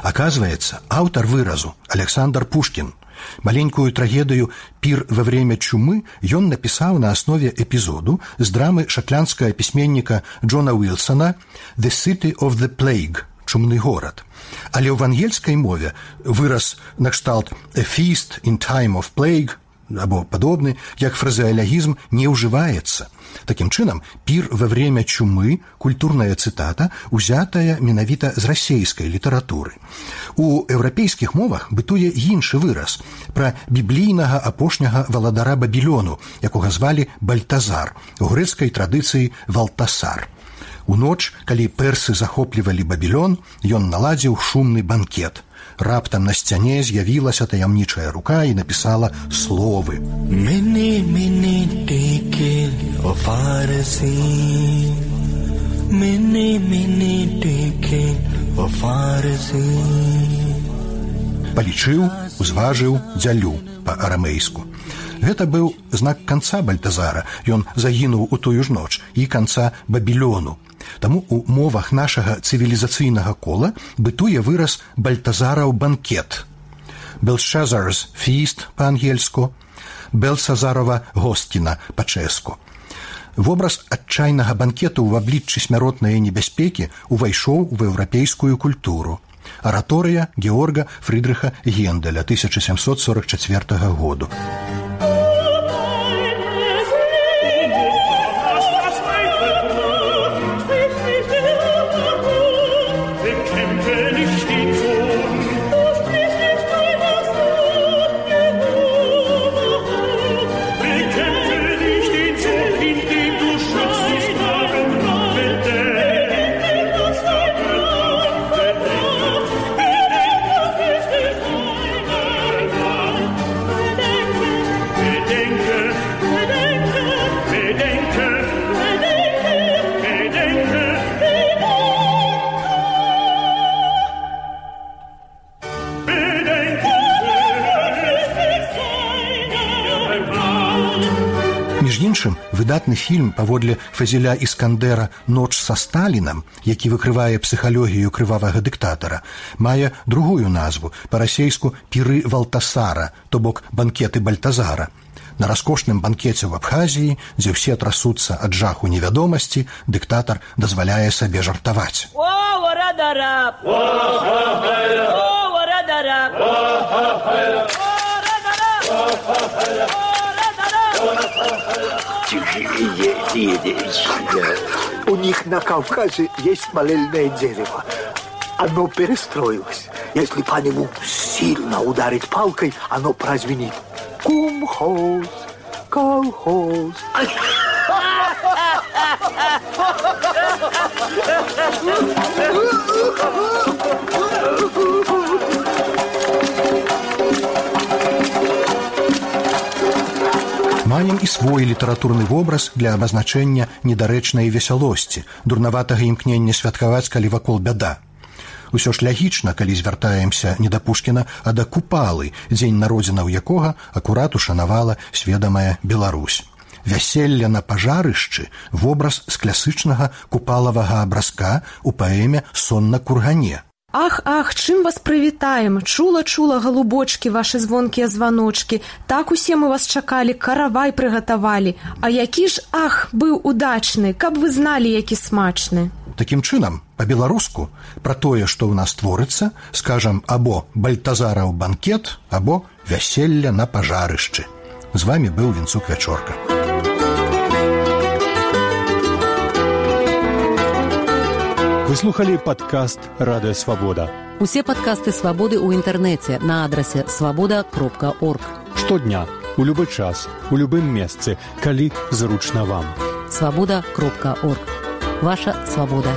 Оказывается, аўтар выразу Александр Пушкин маленькую трагедыю пір во время чумы ён напісаў на аснове эпізоду з драмы шатлянскага пісьменніка Джона Уилсона «The City of the Plague» чумны горад. Але ў ангельскай мове выраз накшталт «A feast in time of plague» або падобны, як фразеалягізм не ўжываецца. Такім чынам, пір во время чумы культурная цытата узятая менавіта з расейскай літаратуры. У еўрапейскіх мовах бытуе іншы выраз пра біблійнага апошняга валадара бабілёну, якога звалі бальтазар у грэцкай традыцыі валтасар. У ноч, калі персы захоплівалі бабілён, ён наладзіў шумны банкет – раптам на сцяне з'явілася таямнічая рука і напісала словы. Палічыў узважыў дзялю па-арамейску. Гэта быў знак канца бальтазара. Ён загінуў у тую ж ноч і канца бабілёну Таму у мовах нашага цывілізацыйнага кола бытуе выраз бальтазараў банкет. Белшазарс фіст па-ангельску, Белсазарова госціна па-чэску. Вобраз адчайнага банкету ў абліччы смяротнай небяспекі увайшоў у еўрапейскую культуру. Араторыя Георга Фрыдрыха Генделя 1744 году. Выдатны фільм паводле фазіля іскандера ноч са сталінам які выкрывае псіхалогію крывавага дыктатара мае другую назву па-расейску піры валтасара то бок банкеты бальтазара на раскошным банкеце ў абхазіі дзе ўсе трасуцца ад жаху невядомасці дыктатар дазваляе сабе жартаваць У них на Кавказе есть молельное дерево. Оно перестроилось. Если по нему сильно ударить палкой, оно прозвенит. Кумхоз, колхоз. [LAUGHS] Маем і свой літаратурны вобраз для абазначэння недарэчнай весялосці, дурнаватага імкнення святкаваць, калі вакол бяда. Усё ж лягічна, калі звяртаемся не да Пушкіна, а да купалы, дзень народзінаў якога акурат ушанавала сведамая Беларусь. вяселля на пажарышчы вобраз з класычнага купалавага абразка у паэме сон на кургане Ах, ах, чым вас прывітаем, чула чула галубочки ваши звонкія званочки, так усе мы вас чакалі, каравай прыгатавалі. А які ж ах быў удачны, каб вы зналі, які смачны. Такім чынам, па-беларуску пра тое, што ў нас творыцца, скажам або бальтазараў банкет, або вяселля на пажарышчы. З вами быў вінцук вячорка. Вы слухали падкаст радыё свабода. Усе падкасты свабоды ў інтэрнэце на адрасе свабода кропка орг. Штодня, у любы час, у любым месцы, калі зручна вам. Свабода кропка орг. Ваша свабода.